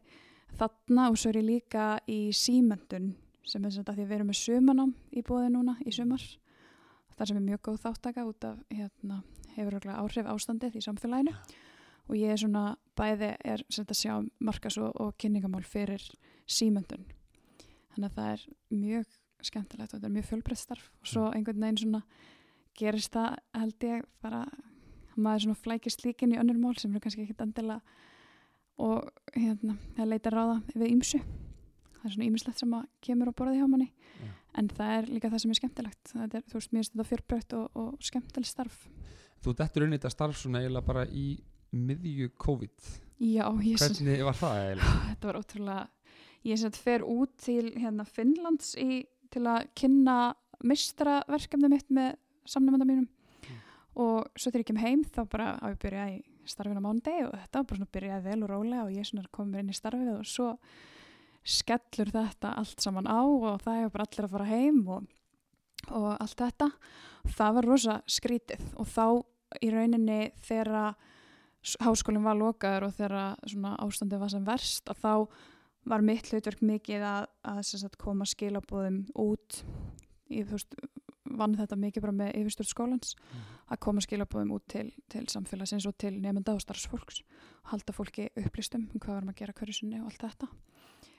þarna og svo er ég líka í símendun sem er sem sagt að því við erum með sömanám í bóði núna í sömar þar sem er mjög góð þáttaka út af hérna hefur áhrif ástandið í samfélaginu. Og ég er svona bæði er sem að sjá markas og, og kynningamál fyrir símendun þannig að það er mjög skemmtilegt og þetta er mjög fjölbreytt starf. Og svo einhvern veginn svona gerist það held ég bara maður svona flækist líkin í önnur mál sem eru kannski ekkit endilega og hérna, það leita ráða við ýmsu. Það er svona ýmislegt sem að kemur á borði hjá manni. Já. en það er líka það sem er skemmtilegt. Er, þú veist, mér finnst þetta fjölbreytt og, og skemmtilegt starf. Þú dettur inn í þetta starf svona eiginlega bara í miðju COVID já, hvernig var það eiginlega? þetta var ótrúlega ég sem þetta fer út til hérna Finnlands í, til að kynna mistraverkefni mitt með samnefnda mínum Mm. og svo þegar ég kem heim þá bara á ég að byrja í starfinu á mándegi og þetta var bara svona byrjaði vel og rólega og ég kom mér inn í starfið og svo skellur þetta allt saman á og það er bara allir að fara heim og, og allt þetta það var rosa skrítið og þá í rauninni þegar háskólinn var lokaður og þegar ástandið var sem verst að þá var mitt hlutverk mikið að, að sagt, koma skilabóðum út ég veist, vann þetta mikið bara með yfirstjórn skólans að koma skilabóðum út til, til samfélagsins og til nefnda og starfsfólks halda fólki upplýstum um hvað varum að gera hverju sinni og allt þetta.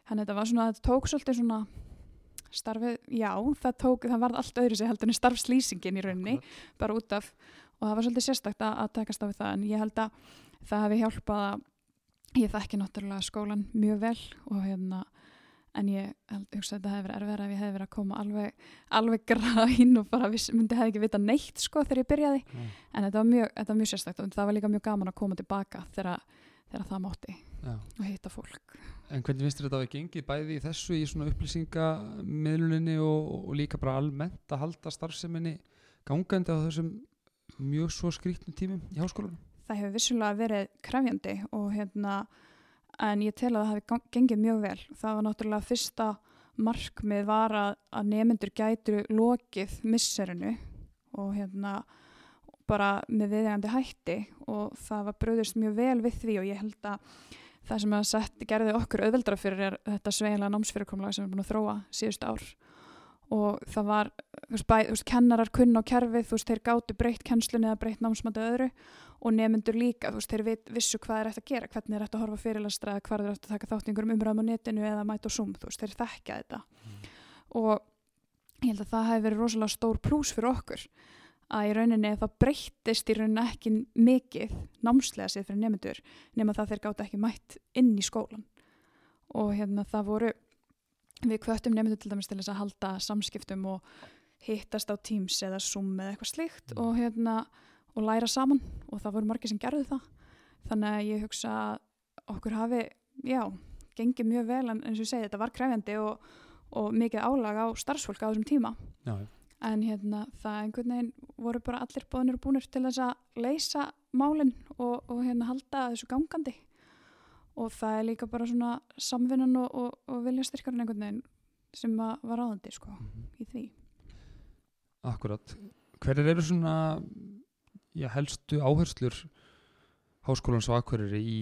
Þannig þetta var svona, þetta tók svolítið svona starfið, já, það tók það varð allt öðru sig heldur en starfslýsingin í rauninni, bara út af og það var svolítið sérstakt að, að takast á við það en ég held að það hefði hjálpað að ég þekki náttúrulega skólan mjög vel og hérna en ég held, hugsa að þetta hefði verið erfiðar ef ég hefði verið að koma alveg, alveg græn og bara viss, myndi hefði ekki vita neitt sko þegar ég byrjaði Nei. en þetta var mjög, þetta var mjög sérstakt og það var líka mjög gaman að koma tilbaka þegar, þegar það mátti Já. og hitta fólk En hvernig finnst þetta að hafa gengið bæði í þessu í svona upplýsingamiðluninni og, og líka bara almennt að halda starfseminni gangandi á þessum mjög svo skrítnum tímum í háskólanum? það hefur vissulega verið krefjandi og hérna en ég tel að það hefði gengið mjög vel það var náttúrulega fyrsta markmið var að, að nemyndur gætu lokið misserinu og hérna bara með viðegandi hætti og það var bröðist mjög vel við því og ég held að það sem að sett gerði okkur auðveldra fyrir þetta sveiginlega námsfyrirkomlega sem er búin að þróa síðust ár og það var, þú veist, bæ, þú veist, kennarar kunn á kerfið, þú veist, þeir gátu breytt kennslunni eða breytt námsmöndu öðru og nefnendur líka, þú veist, þeir vit, vissu hvað er eftir að gera, hvernig er eftir að horfa fyrirlastra eða hvað er eftir að taka þátt í einhverjum umræðum á netinu eða mæta á Zoom, þú veist, þeir þekkja þetta. Og ég held að það hefði verið rosalega stór plús fyrir okkur að í rauninni þá breyttist í rauninni ekki mikið námslega sér fyrir nefndur nema það þeir gáta ekki mætt inn í skólan og hérna það voru við kvöttum nefndur til dæmis til þess að halda samskiptum og hittast á Teams eða Zoom eða eitthvað slíkt Mm. og hérna og læra saman og það voru margir sem gerðu það. Þannig að ég hugsa að okkur hafi, já, gengið mjög vel en eins og ég segi þetta var krefjandi og, og mikið álag á starfsfólk á þessum tíma. Já, en hérna það einhvern veginn voru bara allir bóðinir og búnir til þess að leysa málinn og, og hérna halda þessu gangandi og það er líka bara svona samvinnan og, og, og viljastyrkarinn einhvern veginn sem var ráðandi sko Mhm. í því. Akkurat. Hverjar eru svona já, helstu áherslur háskólans á Akureyri í,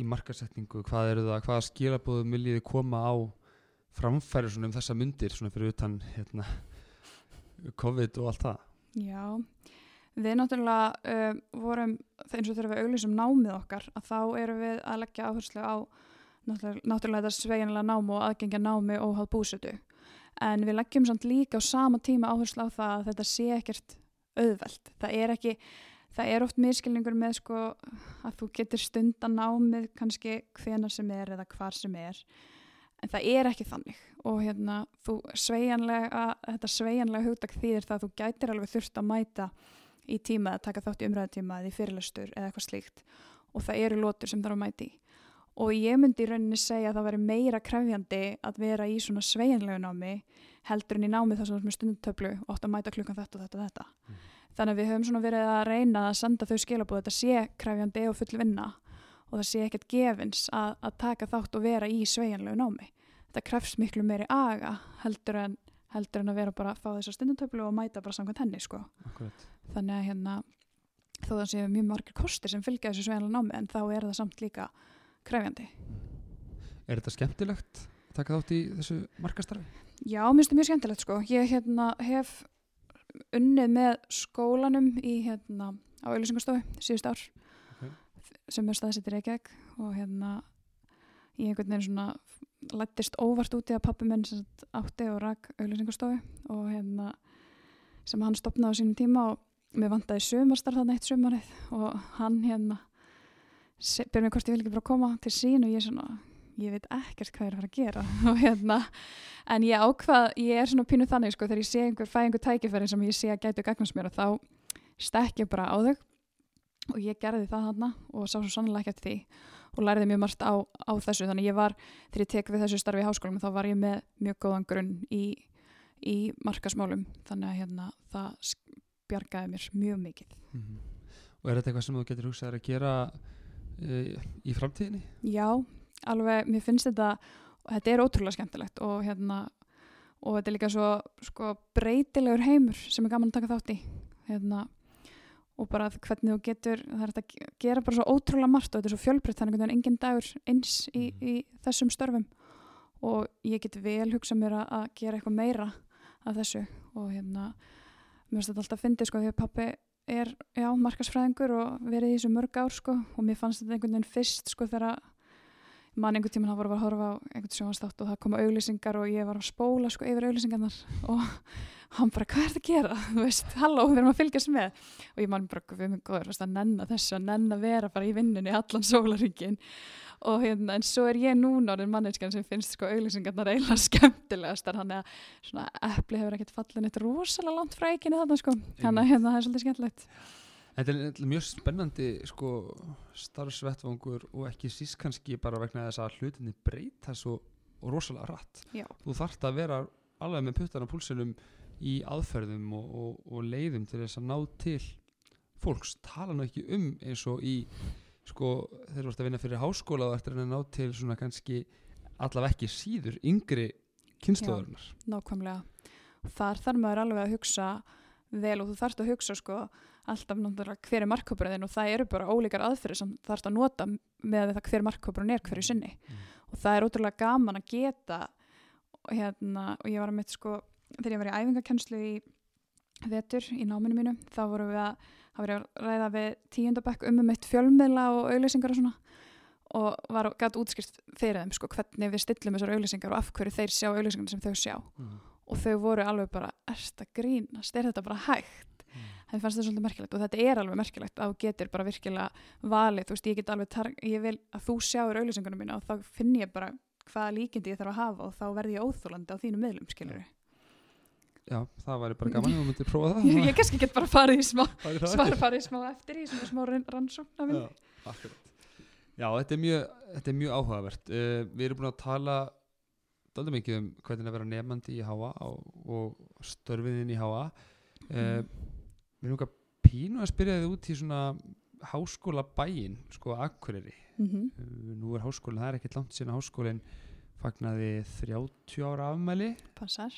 í markasetningu? Hvað eru það, hvaða skilabóðum viljiði koma á framfæri svona um þessa myndir svona fyrir utan hérna, COVID og allt það? Já, við náttúrulega uh, vorum, eins og þegar við auglýsum námið okkar, að þá erum við að leggja áherslu á náttúrulega, náttúrulega þetta sveigjanlega nám og aðgengja námi óháð búsetu. En við leggjum samt líka á sama tíma áherslu á það að þetta sé ekkert auðvelt. Það er ekki, það er oft miskilningur með sko að þú getur stundan námið kannski hvenar sem er eða hvar sem er. En það er ekki þannig og hérna þetta sveigjanlega hugtak þýðir það að þú gætir alveg þurft að mæta í tíma að taka þátt í umræðutíma eða í fyrirlestur eða eitthvað slíkt. Og það eru lótur sem þarf að mæti og ég myndi í rauninni segja að það væri meira krefjandi að vera í svona sveigjanlegu námi heldur en í námi þar sem með stundutöflu og átt að mæta klukkan þetta og þetta og þetta. Mm. þannig að við höfum svona verið að reyna að senda þau skilabúð þetta sé krefjandi og full vinna og það sé ekkert gefins að, að taka þátt og vera í sveigjanlegu námi. Þetta krefst miklu meiri aga heldur en, heldur en að vera bara að fá þessa stundutöflu og mæta bara samkvæmt henni sko þannig að hérna þó það séu mjög margir kostir sem fylgja þessu sveigjanlega námi en þá er það samt líka krefjandi. Er þetta skemmtilegt að taka þátt í þessu markastarfi? Já, mér finnst það mjög skemmtilegt sko. Ég hérna hef unnið með skólanum í hérna á auðlýsingarstofu síðust ár Ok. sem er staðsettir Reykjavík og hérna ég einhvern veginn svona lættist óvart út í að pappi minn átti og rak auðlýsingarstofu og hérna sem hann stopnaði á sínum tíma og mér vantaði sömarstarf þarna eitt sömarið og hann hérna ber mér hvort ég vil ekki bara koma til sín og ég svona ég veit ekkert hvað ég er að fara að gera. Og hérna, en ég ákvað ég er svona pínu þannig sko, þegar ég sé einhver fæ einhver tækifæri sem ég sé að gætu gagnast mér og þá stekk ég bara á þau og ég gerði það þarna og sá svo sannlega ekki eftir því og læriði mjög margt á, á þessu þannig ég var, þegar ég tek við þessu starfi í háskólum þá var ég með mjög góðan grunn í, í markasmálum þannig að hérna, það bjargaði mér mjög mikið Mhm. Og er þetta eitthvað sem þú getur hugsað að gera uh, í framtíðinni? Já, alveg, mér finnst þetta þetta er ótrúlega skemmtilegt og hérna og þetta er líka svo sko, breytilegur heimur sem er gaman að taka þátt í hérna og bara hvernig þú getur það er hægt að gera bara svo ótrúlega margt og þetta er svo fjölbreytt þannig að engin dagur eins í, Mhm. í þessum störfum og ég get vel hugsað mér að, gera eitthvað meira af þessu og hérna mér finnst þetta alltaf að fyndi sko því að pappi er já, markasfræðingur og verið í þessu mörg ár sko og mér fannst þetta einhvern veginn fyrst sko þegar mann einhvern tímann það voru að horfa á einhvern sjónastátt og það koma auglýsingar og ég var að spóla sko yfir auglýsingarnar og hann bara, hvað er þetta að gera? Þú veist, halló, við erum að fylgjast með. Og ég mann bara, við erum góður, þú veist, að þessu að nenna að vera bara í vinnunni allan sólaríkin og hérna, en svo er ég núna orðin manneskjan sem finnst sko auglýsingarnar eiginlega skemmtilegastar, hann er að svona epli hefur ekkert fallin eitt rosalega langt frá eiginni þarna sko, hann að hérna, það er svolítið skemmtilegt. Þetta er mjög spennandi sko, starfsvettvangur og ekki síst kannski bara vegna þess að hlutinni breyta svo rosalega rætt. Já, Þú þarft að vera alveg með puttan á púlsinum í aðferðum og, og, og leiðum til þess að ná til fólks. Tala nú ekki um eins og í sko, þegar þú ert að vinna fyrir háskóla og ert að ná til svona kannski allavega ekki síður yngri kynnslóðurinnar. nákvæmlega og þar þarf maður alveg að hugsa vel og þú þarfst að hugsa sko alltaf náttúrulega hver er markkópurinn og það eru bara ólíkar aðferðir sem þarfst að nota með það hver markkópurinn er hverju sinni Mm. og það er ótrúlega gaman að geta hérna og ég var að mitt sko þegar ég var í æfingakennslu í vetur í náminu mínu þá vorum við að, að ræða við tíundabæk um um eitt fjölmiðla og auglýsingar og svona og var gæt útskýrt fyrir þeim sko hvernig við stillum þessar auglýsingar og af hverju þeir sjá auglýsingar sem þau sjá Mm. og þau voru alveg bara erst að grínast, er þetta bara hægt Mm. það fannst það svolítið merkilegt og þetta er alveg merkilegt að þú getur bara virkilega valið, þú veist, ég get alveg ég vil að þú sjáur auðlýsingunum mína og þá finn ég bara hvaða líkindi ég þarf að hafa og þá verð ég óþólandi á þínum miðlum, skilur Já, það væri bara gaman þú myndir prófa það ég, kannski get bara farið í smá ekki? farið í smá eftir í svona smá rannsókn af Já, minni. akkurat Já, þetta er mjög, þetta er mjög áhugavert uh, Við erum búin að tala dálítið mikið um hvernig að vera nefandi í HA og, og störfiðin í HA uh, Við erum okkar pínu að spyrja þið út í svona háskóla bæinn, sko Akureyri Mhm. uh, Nú er háskólinn, það er ekkert langt síðan háskólinn fagnaði 30 ára afmæli Passar.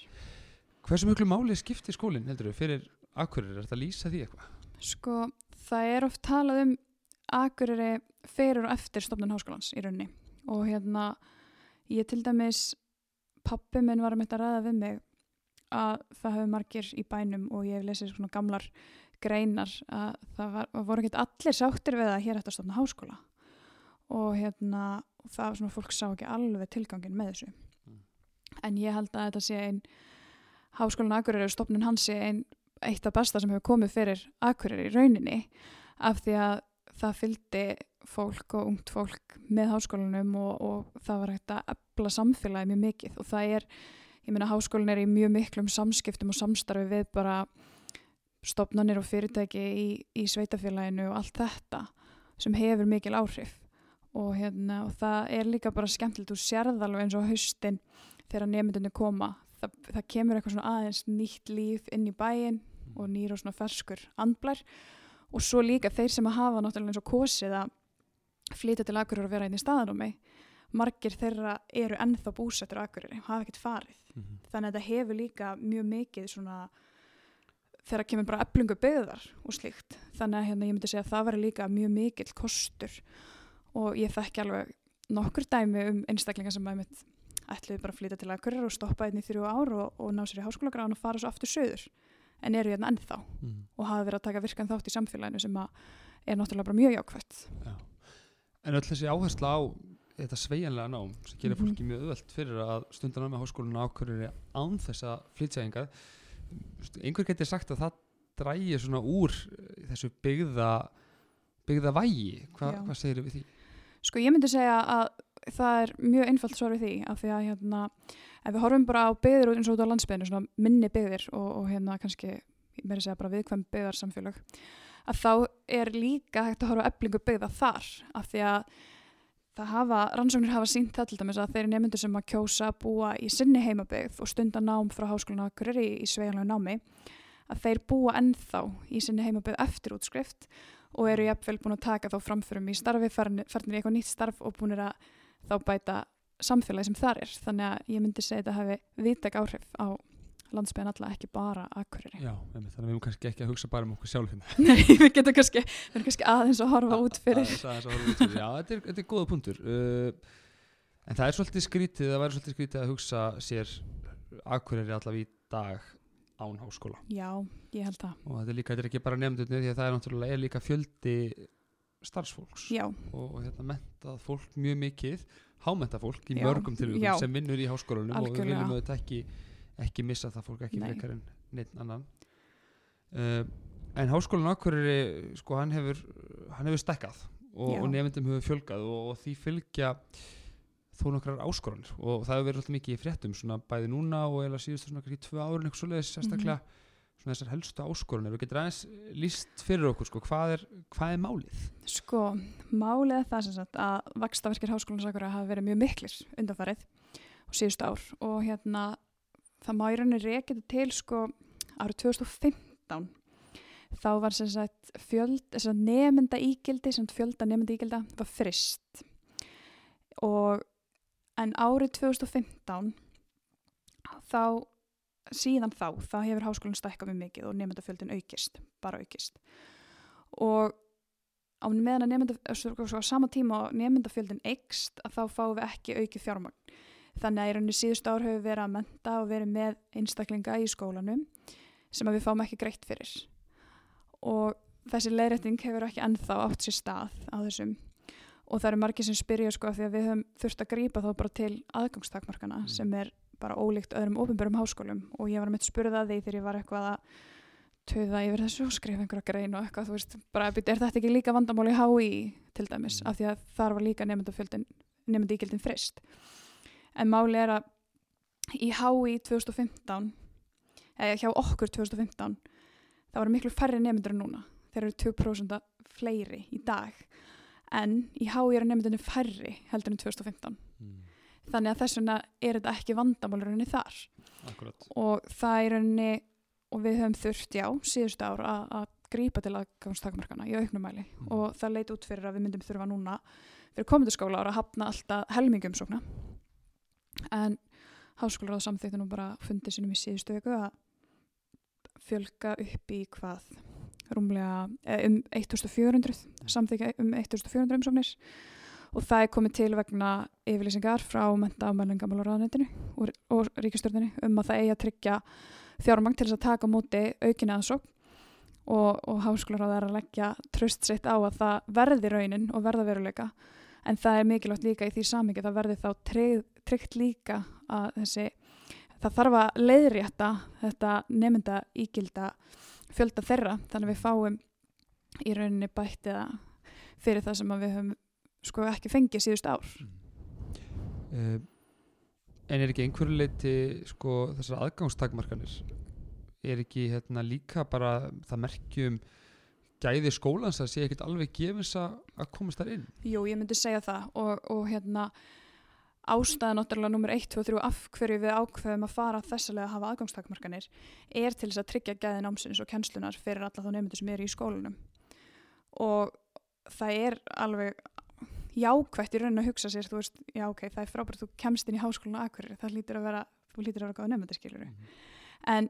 Hversu miklu máli skiptir skólinn, heldur við, fyrir Akureyri? Er þetta að lýsa því eitthvað? Sko, það er oft talað um Akureyri fyrir og eftir stofnun háskólans í rauninni og hérna ég til dæmis pappi minn var að mitt að ræða við mig að það hefur margir í bænum og ég hef lesið svona gamlar greinar að það var, voru ekki allir sáttir við að hér ætti að stofna háskóla og hérna það var svona fólk sá ekki alveg tilgangin með þessu Mm. en ég held að þetta sé einn háskólan Akureyri og stofnun hans sé einn eitt af besta sem hefur komið fyrir Akureyri í rauninni af því að það fylgdi fólk og ungt fólk með háskólanum og, og það var hægt að ebla samfélagi mjög mikið. Og það er, ég meina háskólin er í mjög miklum samskiptum og samstarfi við bara stopnarnir og fyrirtæki í, í sveitafélaginu og allt þetta sem hefur mikil áhrif. Og, hérna, og það er líka bara skemmtilegt og sérð alveg eins og haustin þegar nefndunni koma það, það kemur eitthvað svona aðeins nýtt líf inn í bæinn og nýr og svona ferskur andblær. Og svo líka þeir sem að hafa náttúrulega eins og kosið að flytja til Akureyri og vera einn í staðanúmi margir þeirra eru ennþá búsettur á Akureyri og hafa ekkert farið. Þannig að þetta hefur líka mjög mikið svona þegar kemur bara eflingu byggðar og slíkt. Þannig að hérna, ég myndi segja að það veri líka mjög mikill kostur. Og ég þekki alveg nokkur dæmi um einstaklingar sem að mitt ætluði bara að flytja til Akureyri og stoppa einn í þrjú ár og, og ná sér í háskólagráðan og fara svo aftur söður en eru hérna ennþá Mm. og hafa verið að taka virkan þátt í samfélaginu sem er náttúrulega bara mjög jákvætt Já. En öll þessi áhersla á þetta sveigjanlega nám sem gerir Mhm. fólki mjög öðvöld fyrir að stunda nám með háskólinu ákvörður án þess að flytja engað einhver getur sagt að það drægir svona úr eh, þessu byggða byggða vægi Hva, hvað segir við því? Sko ég myndi segja að það er mjög einfalt svar við því af því að hérna ef við horfum bara á byggðir út eins og út á landsbyðinu minni byggðir og, og hérna kannski meira að segja bara viðkvæm byggðarsamfélög að þá er líka hægt að horfa á eflingu byggða þar af því að það hafa, rannsóknir hafa sínt það til dæmis að þeir nefndur sem að kjósa að búa í sinni heimabyggð og stunda nám frá háskólinu okkur í, í sveigjanlega námi að þeir búa ennþá í sinni heimabyggð eftir útskrift og eru jafnvel búin að taka þá framförum í starfi, farnir í eitthvað nýtt starf og búin að þá bæta samfélagi sem þar er. Þannig að ég myndi segja að þetta hafi viðtæk áhrif á landsbygðan alla, ekki bara Akureyri. Já, þannig að við erum kannski ekki að hugsa bara um okkur sjálf hérna Nei, við getum kannski, við erum kannski aðeins að horfa út fyrir. Aðeins- að horfa út fyrir. Já, þetta er, þetta er góða punktur uh, En það er svolítið skrítið það væri svolítið skrítið að hugsa sér Akureyri allavega í dag án háskóla Já, ég held það. og þetta er líka, þetta er ekki bara nefndunni því að það er náttúrulega er líka fjöldi starfsfólks Já, og, hérna mentað fólk mjög mikið hámentað fólk í Já, mörgum tilvíkum já. sem vinnur í háskólanum og við Algjörlega. viljum auðvitað ekki, ekki missa það fólk ekki frekar en neitt annan. Uh, en háskólan Akureyri sko hann hefur hann hefur stekkað og, og nefndum hefur fjölgað og, og því fylgja þó nokkrar áskoranir og það hefur verið alltaf mikið í fréttum svona bæði núna og eða síðustu svona kannski tvö árun eitthvað svoleiðis sérstaklega svona þessar helstu áskoranir. Og getur aðeins líst fyrir okkur sko hvað er, hvað er málið? Sko, málið er það sem sagt að vakstaverkir háskólans Akureyri hafa verið mjög miklir undanfarið og síðustu ár og hérna það má í rauninni rekið þetta til sko árið 2015 þá var sem sagt nemynda ígildi, sem fjölda nemynda ígilda var frist og en árið 2015 þá síðan þá, þá hefur háskólinn stækkað mjög mikið og nemyndafjöldin aukist, bara aukist. Og á meðan að svo, svo, á sama tíma og nemyndafjöldin eikst að þá fáum við ekki aukið fjármagn. Þannig að í rauninni síðust ár hefur verið að menta og verið með einstaklinga í skólanum sem að við fáum ekki greitt fyrir. Og þessi leiðrætting hefur ekki ennþá átt sér stað á þessum. Og það eru margir sem spyrja sko af því að við höfum þurft að grípa þá bara til aðgangstakmarkana Mm. sem er bara ólíkt öðrum ofinbörum háskólum og ég var að mitt spurða því þegar ég var eitthvað að töða yfir þessu og skrifa einhverja grein og eitthvað, þú veist, bara er þetta ekki líka vandamál í HÍ til dæmis, af því að þar var líka nefndafjöldin, nefndíkildin frist. En máli er að í HÍ 2015, eða hjá okkur 2015, það voru miklu færri nefndur en núna. Þeir eru 2% fleiri í dag, en í HÍ eru nefndinni færri heldur en 2015. Mm. Þannig að þess vegna er þetta ekki vandamál í rauninni þar. Akkurat. og það er rauninni og við höfum þurft, já, síðustu ár að, að grípa til aðgangstakmarkana í auknum mæli. Mm. og það leit út fyrir að við myndum þurfa núna fyrir komundu skóla ára að hafna alltaf helmingum sókna en háskólaráð samþýttu nú bara fundið sínum í síðustu viku að fjölga upp í hvað? Rúmlega eh, um 1400 samþykja um 1400 umsóknir og það er komið til vegna yfirlýsingar frá menta og menningamálaráðanetinu og, og ríkistjórninu um að það eigi að tryggja fjármang til þess að taka móti aukinni aðsókn. Og, og háskólaráð er að leggja tröst sitt á að það verði raunin og verða veruleika. En það er mikilvægt líka í því samingi það verði þá trygg, tryggt líka að þessi það þarf að leiðrétta þetta nefnda ígilda fjölda þeirra. Þannig að við fáum í rauninni bættiða fyrir það sem við höfum sko ekki fengið síðust ár. Uh, en er ekki einhverju leiti sko þessar aðgangstakmarkanir er ekki hérna líka bara það merkjum gæði skólans að sé ekkert alveg gefins að komast þar inn? Jú, ég myndi segja það og, og hérna ástæða náttúrulega nummer 1, 2, 3 af hverju við ákveðum að fara þessalega að hafa aðgangstakmarkanir er til þess að tryggja gæði námsins og kennslunar fyrir alla þá nefndur sem eru í skólanum. Og það er alveg jákvætt í raunin að hugsa sér, þú veist, já ok, það er frábært þú kemst inn í háskólan og akkurir, það lítur að vera þú lítur að vera gáða nefndaskiluru en,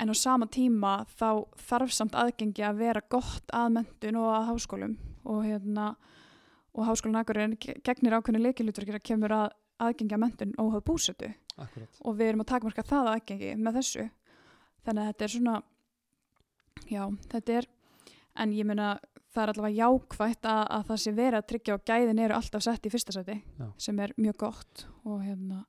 en á sama tíma þá þarf samt aðgengi að vera gott að mentun og að háskólum og hérna og háskólan Akureyri gegnir ákveðinu leikilutverkir að kemur að aðgengi að mentun óhað búsetu. Akkurat. Og við erum að takmarka það aðgengi með þessu. Þannig að þetta er svona já, þetta er en ég meina það er allavega jákvætt að, að það sé verið að tryggja og gæðin eru alltaf sett í fyrsta seti Já. sem er mjög gott og hérna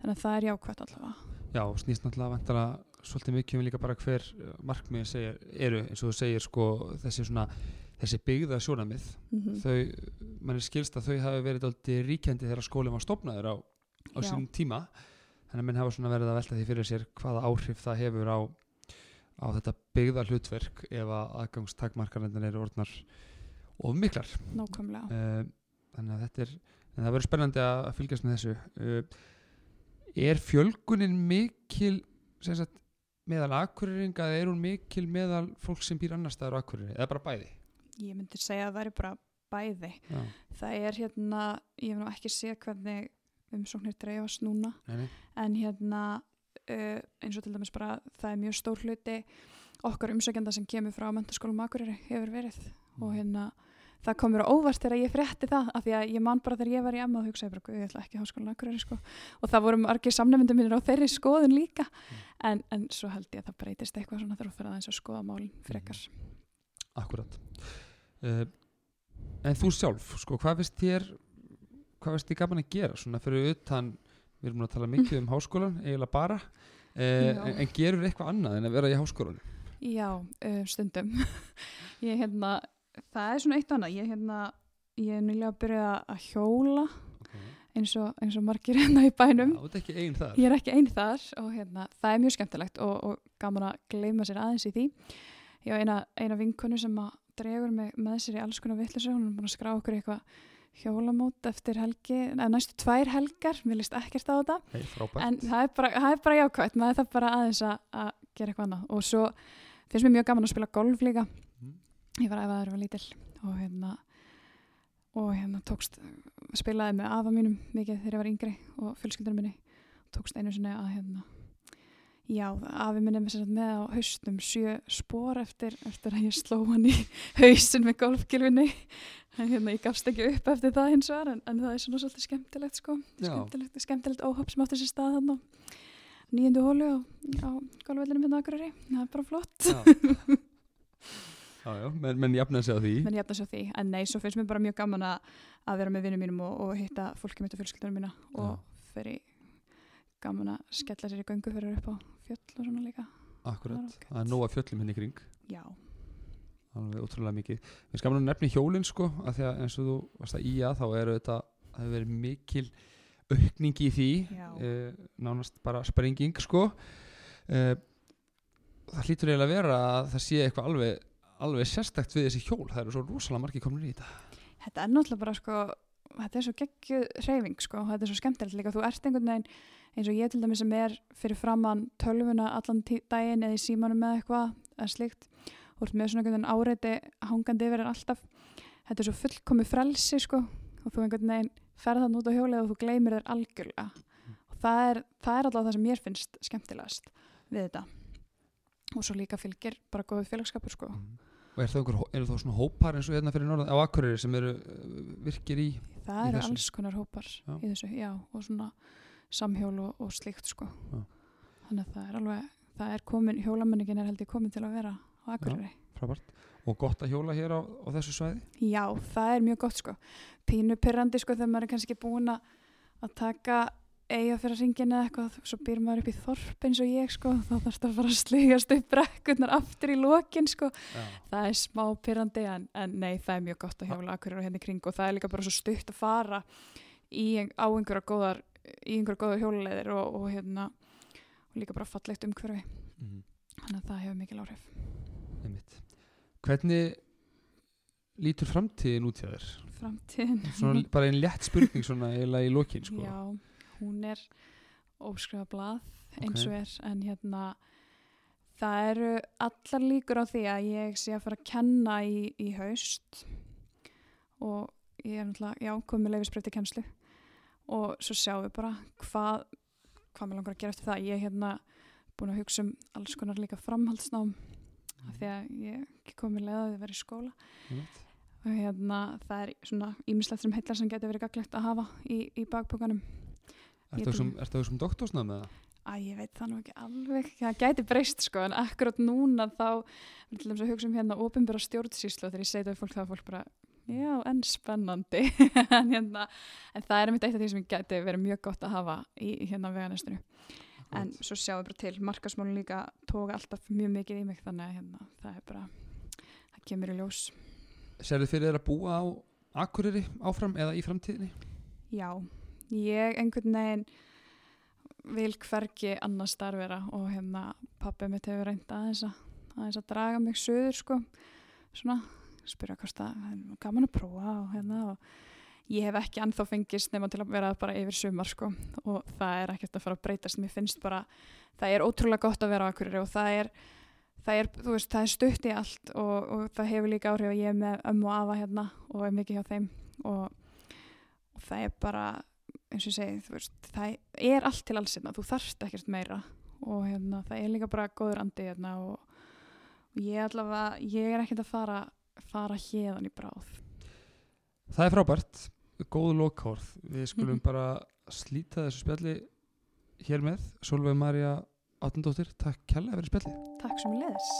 þannig að það er jákvætt allavega. Já, snýst náttúrulega vantala svolítið mikið um líka bara hver markmið segir, eru eins og þú segir sko þessi svona þessi byggða sjónamið mm þau, mann er skilst að þau hafi verið aldrei ríkjandi þegar skólinn var stopnaður á, á sínum tíma. Þannig að menn hafa svona verið að velta því fyrir sér hvaða áhrif það hefur á, á þetta byggða hlutverk ef að aðgangstakmarkarnir eru orðnar of miklar. Nákvæmlega. Uh, þannig að þetta er en það verður spennandi að fylgjast með þessu. Uh, er fjölgunin mikil sem sagt, meðal akkurýringa eða er hún mikil meðal fólk sem býr annar staðar á akkurýri eða bara bæði? Ég myndi segja að það er bara bæði. Já, það er hérna, ég hef nú ekki séð hvernig umsóknir dreifast núna nei, nei. en hérna uh, eins og til dæmis bara það er mjög stór hluti okkar umsökjanda sem kemur frá mentaskólum Akureyri hefur verið. Og hérna það komur á óvart þegar ég frétti það af því að ég man bara þegar ég var í emma og hugsaði bara, "Guð, ég ætla ekki háskólan Akureyri sko. Og það voru margir samnefndu mínir á þeirri skoðun líka. En, en svo held ég að það breytist eitthvað svona þegar þú fyrir aðeins að skoða málin frekar. Akkurat uh, en þú sjálf sko, hvað finnst þér hvað finnst þér gaman að gera svona fyrir utan við erum að tala mikið um háskólan eiginlega bara Já. en, en gerur eitthvað annað en að vera í háskólan Já, uh, stundum. Ég hérna, það er svona eitt og annað. Ég hérna, ég er nýlega að byrja að hjóla okay. eins og, eins og margir hérna í bænum. Þú ert ekki einn þar. Ég er ekki einn þar og hérna, það er mjög skemmtilegt og, og gaman að gleyma sér aðeins í því. Ég á eina, eina vinkonu sem að dregur mig með sér í alls konar vittlisum hún er búin að skrá okkur eitthvað hjólamót eftir helgi, eða næstu tvær helgar mér líst ekkert á þetta. Hey, en það er bara, það er bara jákvæmt maður þarf bara aðeins að, að gera eitthvað annað. Og svo finnst mér mjög gaman að spila golf líka. Mm. ég var að æfa þegar ég var lítil og hérna og hérna tókst spilaði með afa mínum mikið þegar ég var yngri og fjölskyldunum minni tókst einu sinni að hérna já, afi minni með, sem sagt með á haustum sjö spór eftir, eftir að ég sló hann í hausin með golfgilvinni en hérna ég gafst ekki upp eftir það hins vegar en, en það er svona svolítið skemmtilegt sko. Skemmtilegt, skemmtilegt óhopp sem átti sér stað hann á nýjöndu hólu á, á golfvellinum hérna á Akureyri. Það er bara flott. Já. já, já, menn, menn jafna sig á því. Menn ég efna svo því, en nei, svo finnst mér bara mjög gaman að, að vera með vinnum mínum og, og hitta fólki mitt og fjölskyldunum mína. Og fyrir gaman að skella sér í göngu fyrir upp á fjöll og svona líka. Akkurat, Það er það nóg að fjöllum henni í kring. Já, alveg ótrúlega mikið. Við skamum að nefni hjólinn sko að því að eins og þú varst að ía þá eru þetta það hefur verið mikil aukning í því eh, nánast bara sprenging sko. Eh, það hlýtur eiginlega að vera að það sé eitthvað alveg alveg sérstakt við þessi hjól. Það eru svo rosalega margir komin í þetta. Þetta er náttúrulega bara sko, þetta er svo geggjuð hreyfing sko, þetta er svo skemmtilegt líka, þú ert einhvern veginn eins og ég til dæmis sem er fyrir framann tölvuna allan daginn eða í símanum með eitthvað eða slíkt, þú ert með svona einhvern veginn áreiti hangandi yfir en alltaf. Þetta er svo fullkomi frelsi sko og þú einhvern veginn ferð þann út á hjólið og þú gleymir þér algjörlega. Og það er, það er alltaf það sem mér finnst skemmtilegast við þetta. Og svo líka fylgir bara góðið félagskapur sko. Og er það einhver, eru það svona hópar eins og hérna fyrir norðan á Akureyri sem eru uh, virkir í Það eru alls konar hópar Já. í þessu, já, og svona samhjól og, og slíkt sko. Já. Þannig að það er alveg, það er komin, hjólamenningin er held ég komin til að vera á Akureyri. frábært og gott að hjóla hér á, á þessu svæði Já. það er mjög gott sko. Pínu pyrrandi sko þegar maður er kannski búin að taka eiga fyrir ringin eða eitthvað, svo býr maður upp í þorp eins og ég sko, þá þarf það að fara að sligast upp brekkurnar aftur í lokin sko. Já. það er smá pyrrandi en, en nei, það er mjög gott að hjóla akkurir og hérna í kring og það er líka bara svo stutt að fara í, á einhverja góðar í einhverja góðar hjóluleiðir og, og hérna og líka bara fallegt umhverfi Mm. þannig að það hefur mikil áhrif Einmitt. Hvernig lítur framtíðin út hjá þér? framtíðin Svona bara einn létt spurning svona eiginlega í lokin sko. já, hún er óskrifa blað eins og er en hérna það eru allar líkur á því að ég sé að fara að kenna í, í haust og ég er náttúrulega, já, komið leifisbreytti kennslu. Og svo sjáum við bara hvað hvað mér langar að gera eftir það. Ég er hérna búin að hugsa um alls konar líka framhaldsnám af því að ég ekki komið leið að verið í skóla. Einmitt. og hérna það er svona ímislegt sem heillar sem getur verið gaglegt að hafa í, í bakbókanum Ertu Ég þessum, doktorsnað með það? Æ, ég veit það nú ekki alveg, það gæti breyst sko, en akkurat núna þá, við til dæmis að hugsa um hérna ofinbæra stjórnsýslu og þegar ég segi það fólk þá er fólk bara, já, en spennandi, en hérna, en það er mitt eitt af því sem gæti verið mjög gott að hafa í hérna veganestinu. En svo sjáum við bara til, markasmálun líka tóka alltaf mjög mikið í mig, þannig að hérna, það er bara, það kemur í ljós. Serðu fyrir þér að búa á Akureyri áfram eða í framtíðinni? Já, ég einhvern veginn vil hvergi annar starfera og hérna pappi mitt hefur reynd aðeins að, aðeins að draga mig söður sko, svona spyrja það er gaman að prófa og hérna og ég hef ekki ennþá fengist nema til að vera bara yfir sumar sko. Og það er ekkert að fara að breytast. Mér finnst bara, það er ótrúlega gott að vera á Akureyri og það er það er, þú veist, það er stutt í allt og, og það hefur líka áhrif að ég er með ömmu og afa hérna og er mikið hjá þeim og, og það er bara eins og ég segi, þú veist, það er allt til alls hérna, þú þarft ekkert meira. Og hérna, það er líka bara góður andi hérna og, og ég allavega, ég er ekkert að fara fara hérðan í bráð. Það er frábært, góð lokhórð Við skulum Mhm. bara slíta þessu spjalli hér með. Solveig Marja Átnandóttir, takk kærlega fyrir spjallið. Takk sem leðis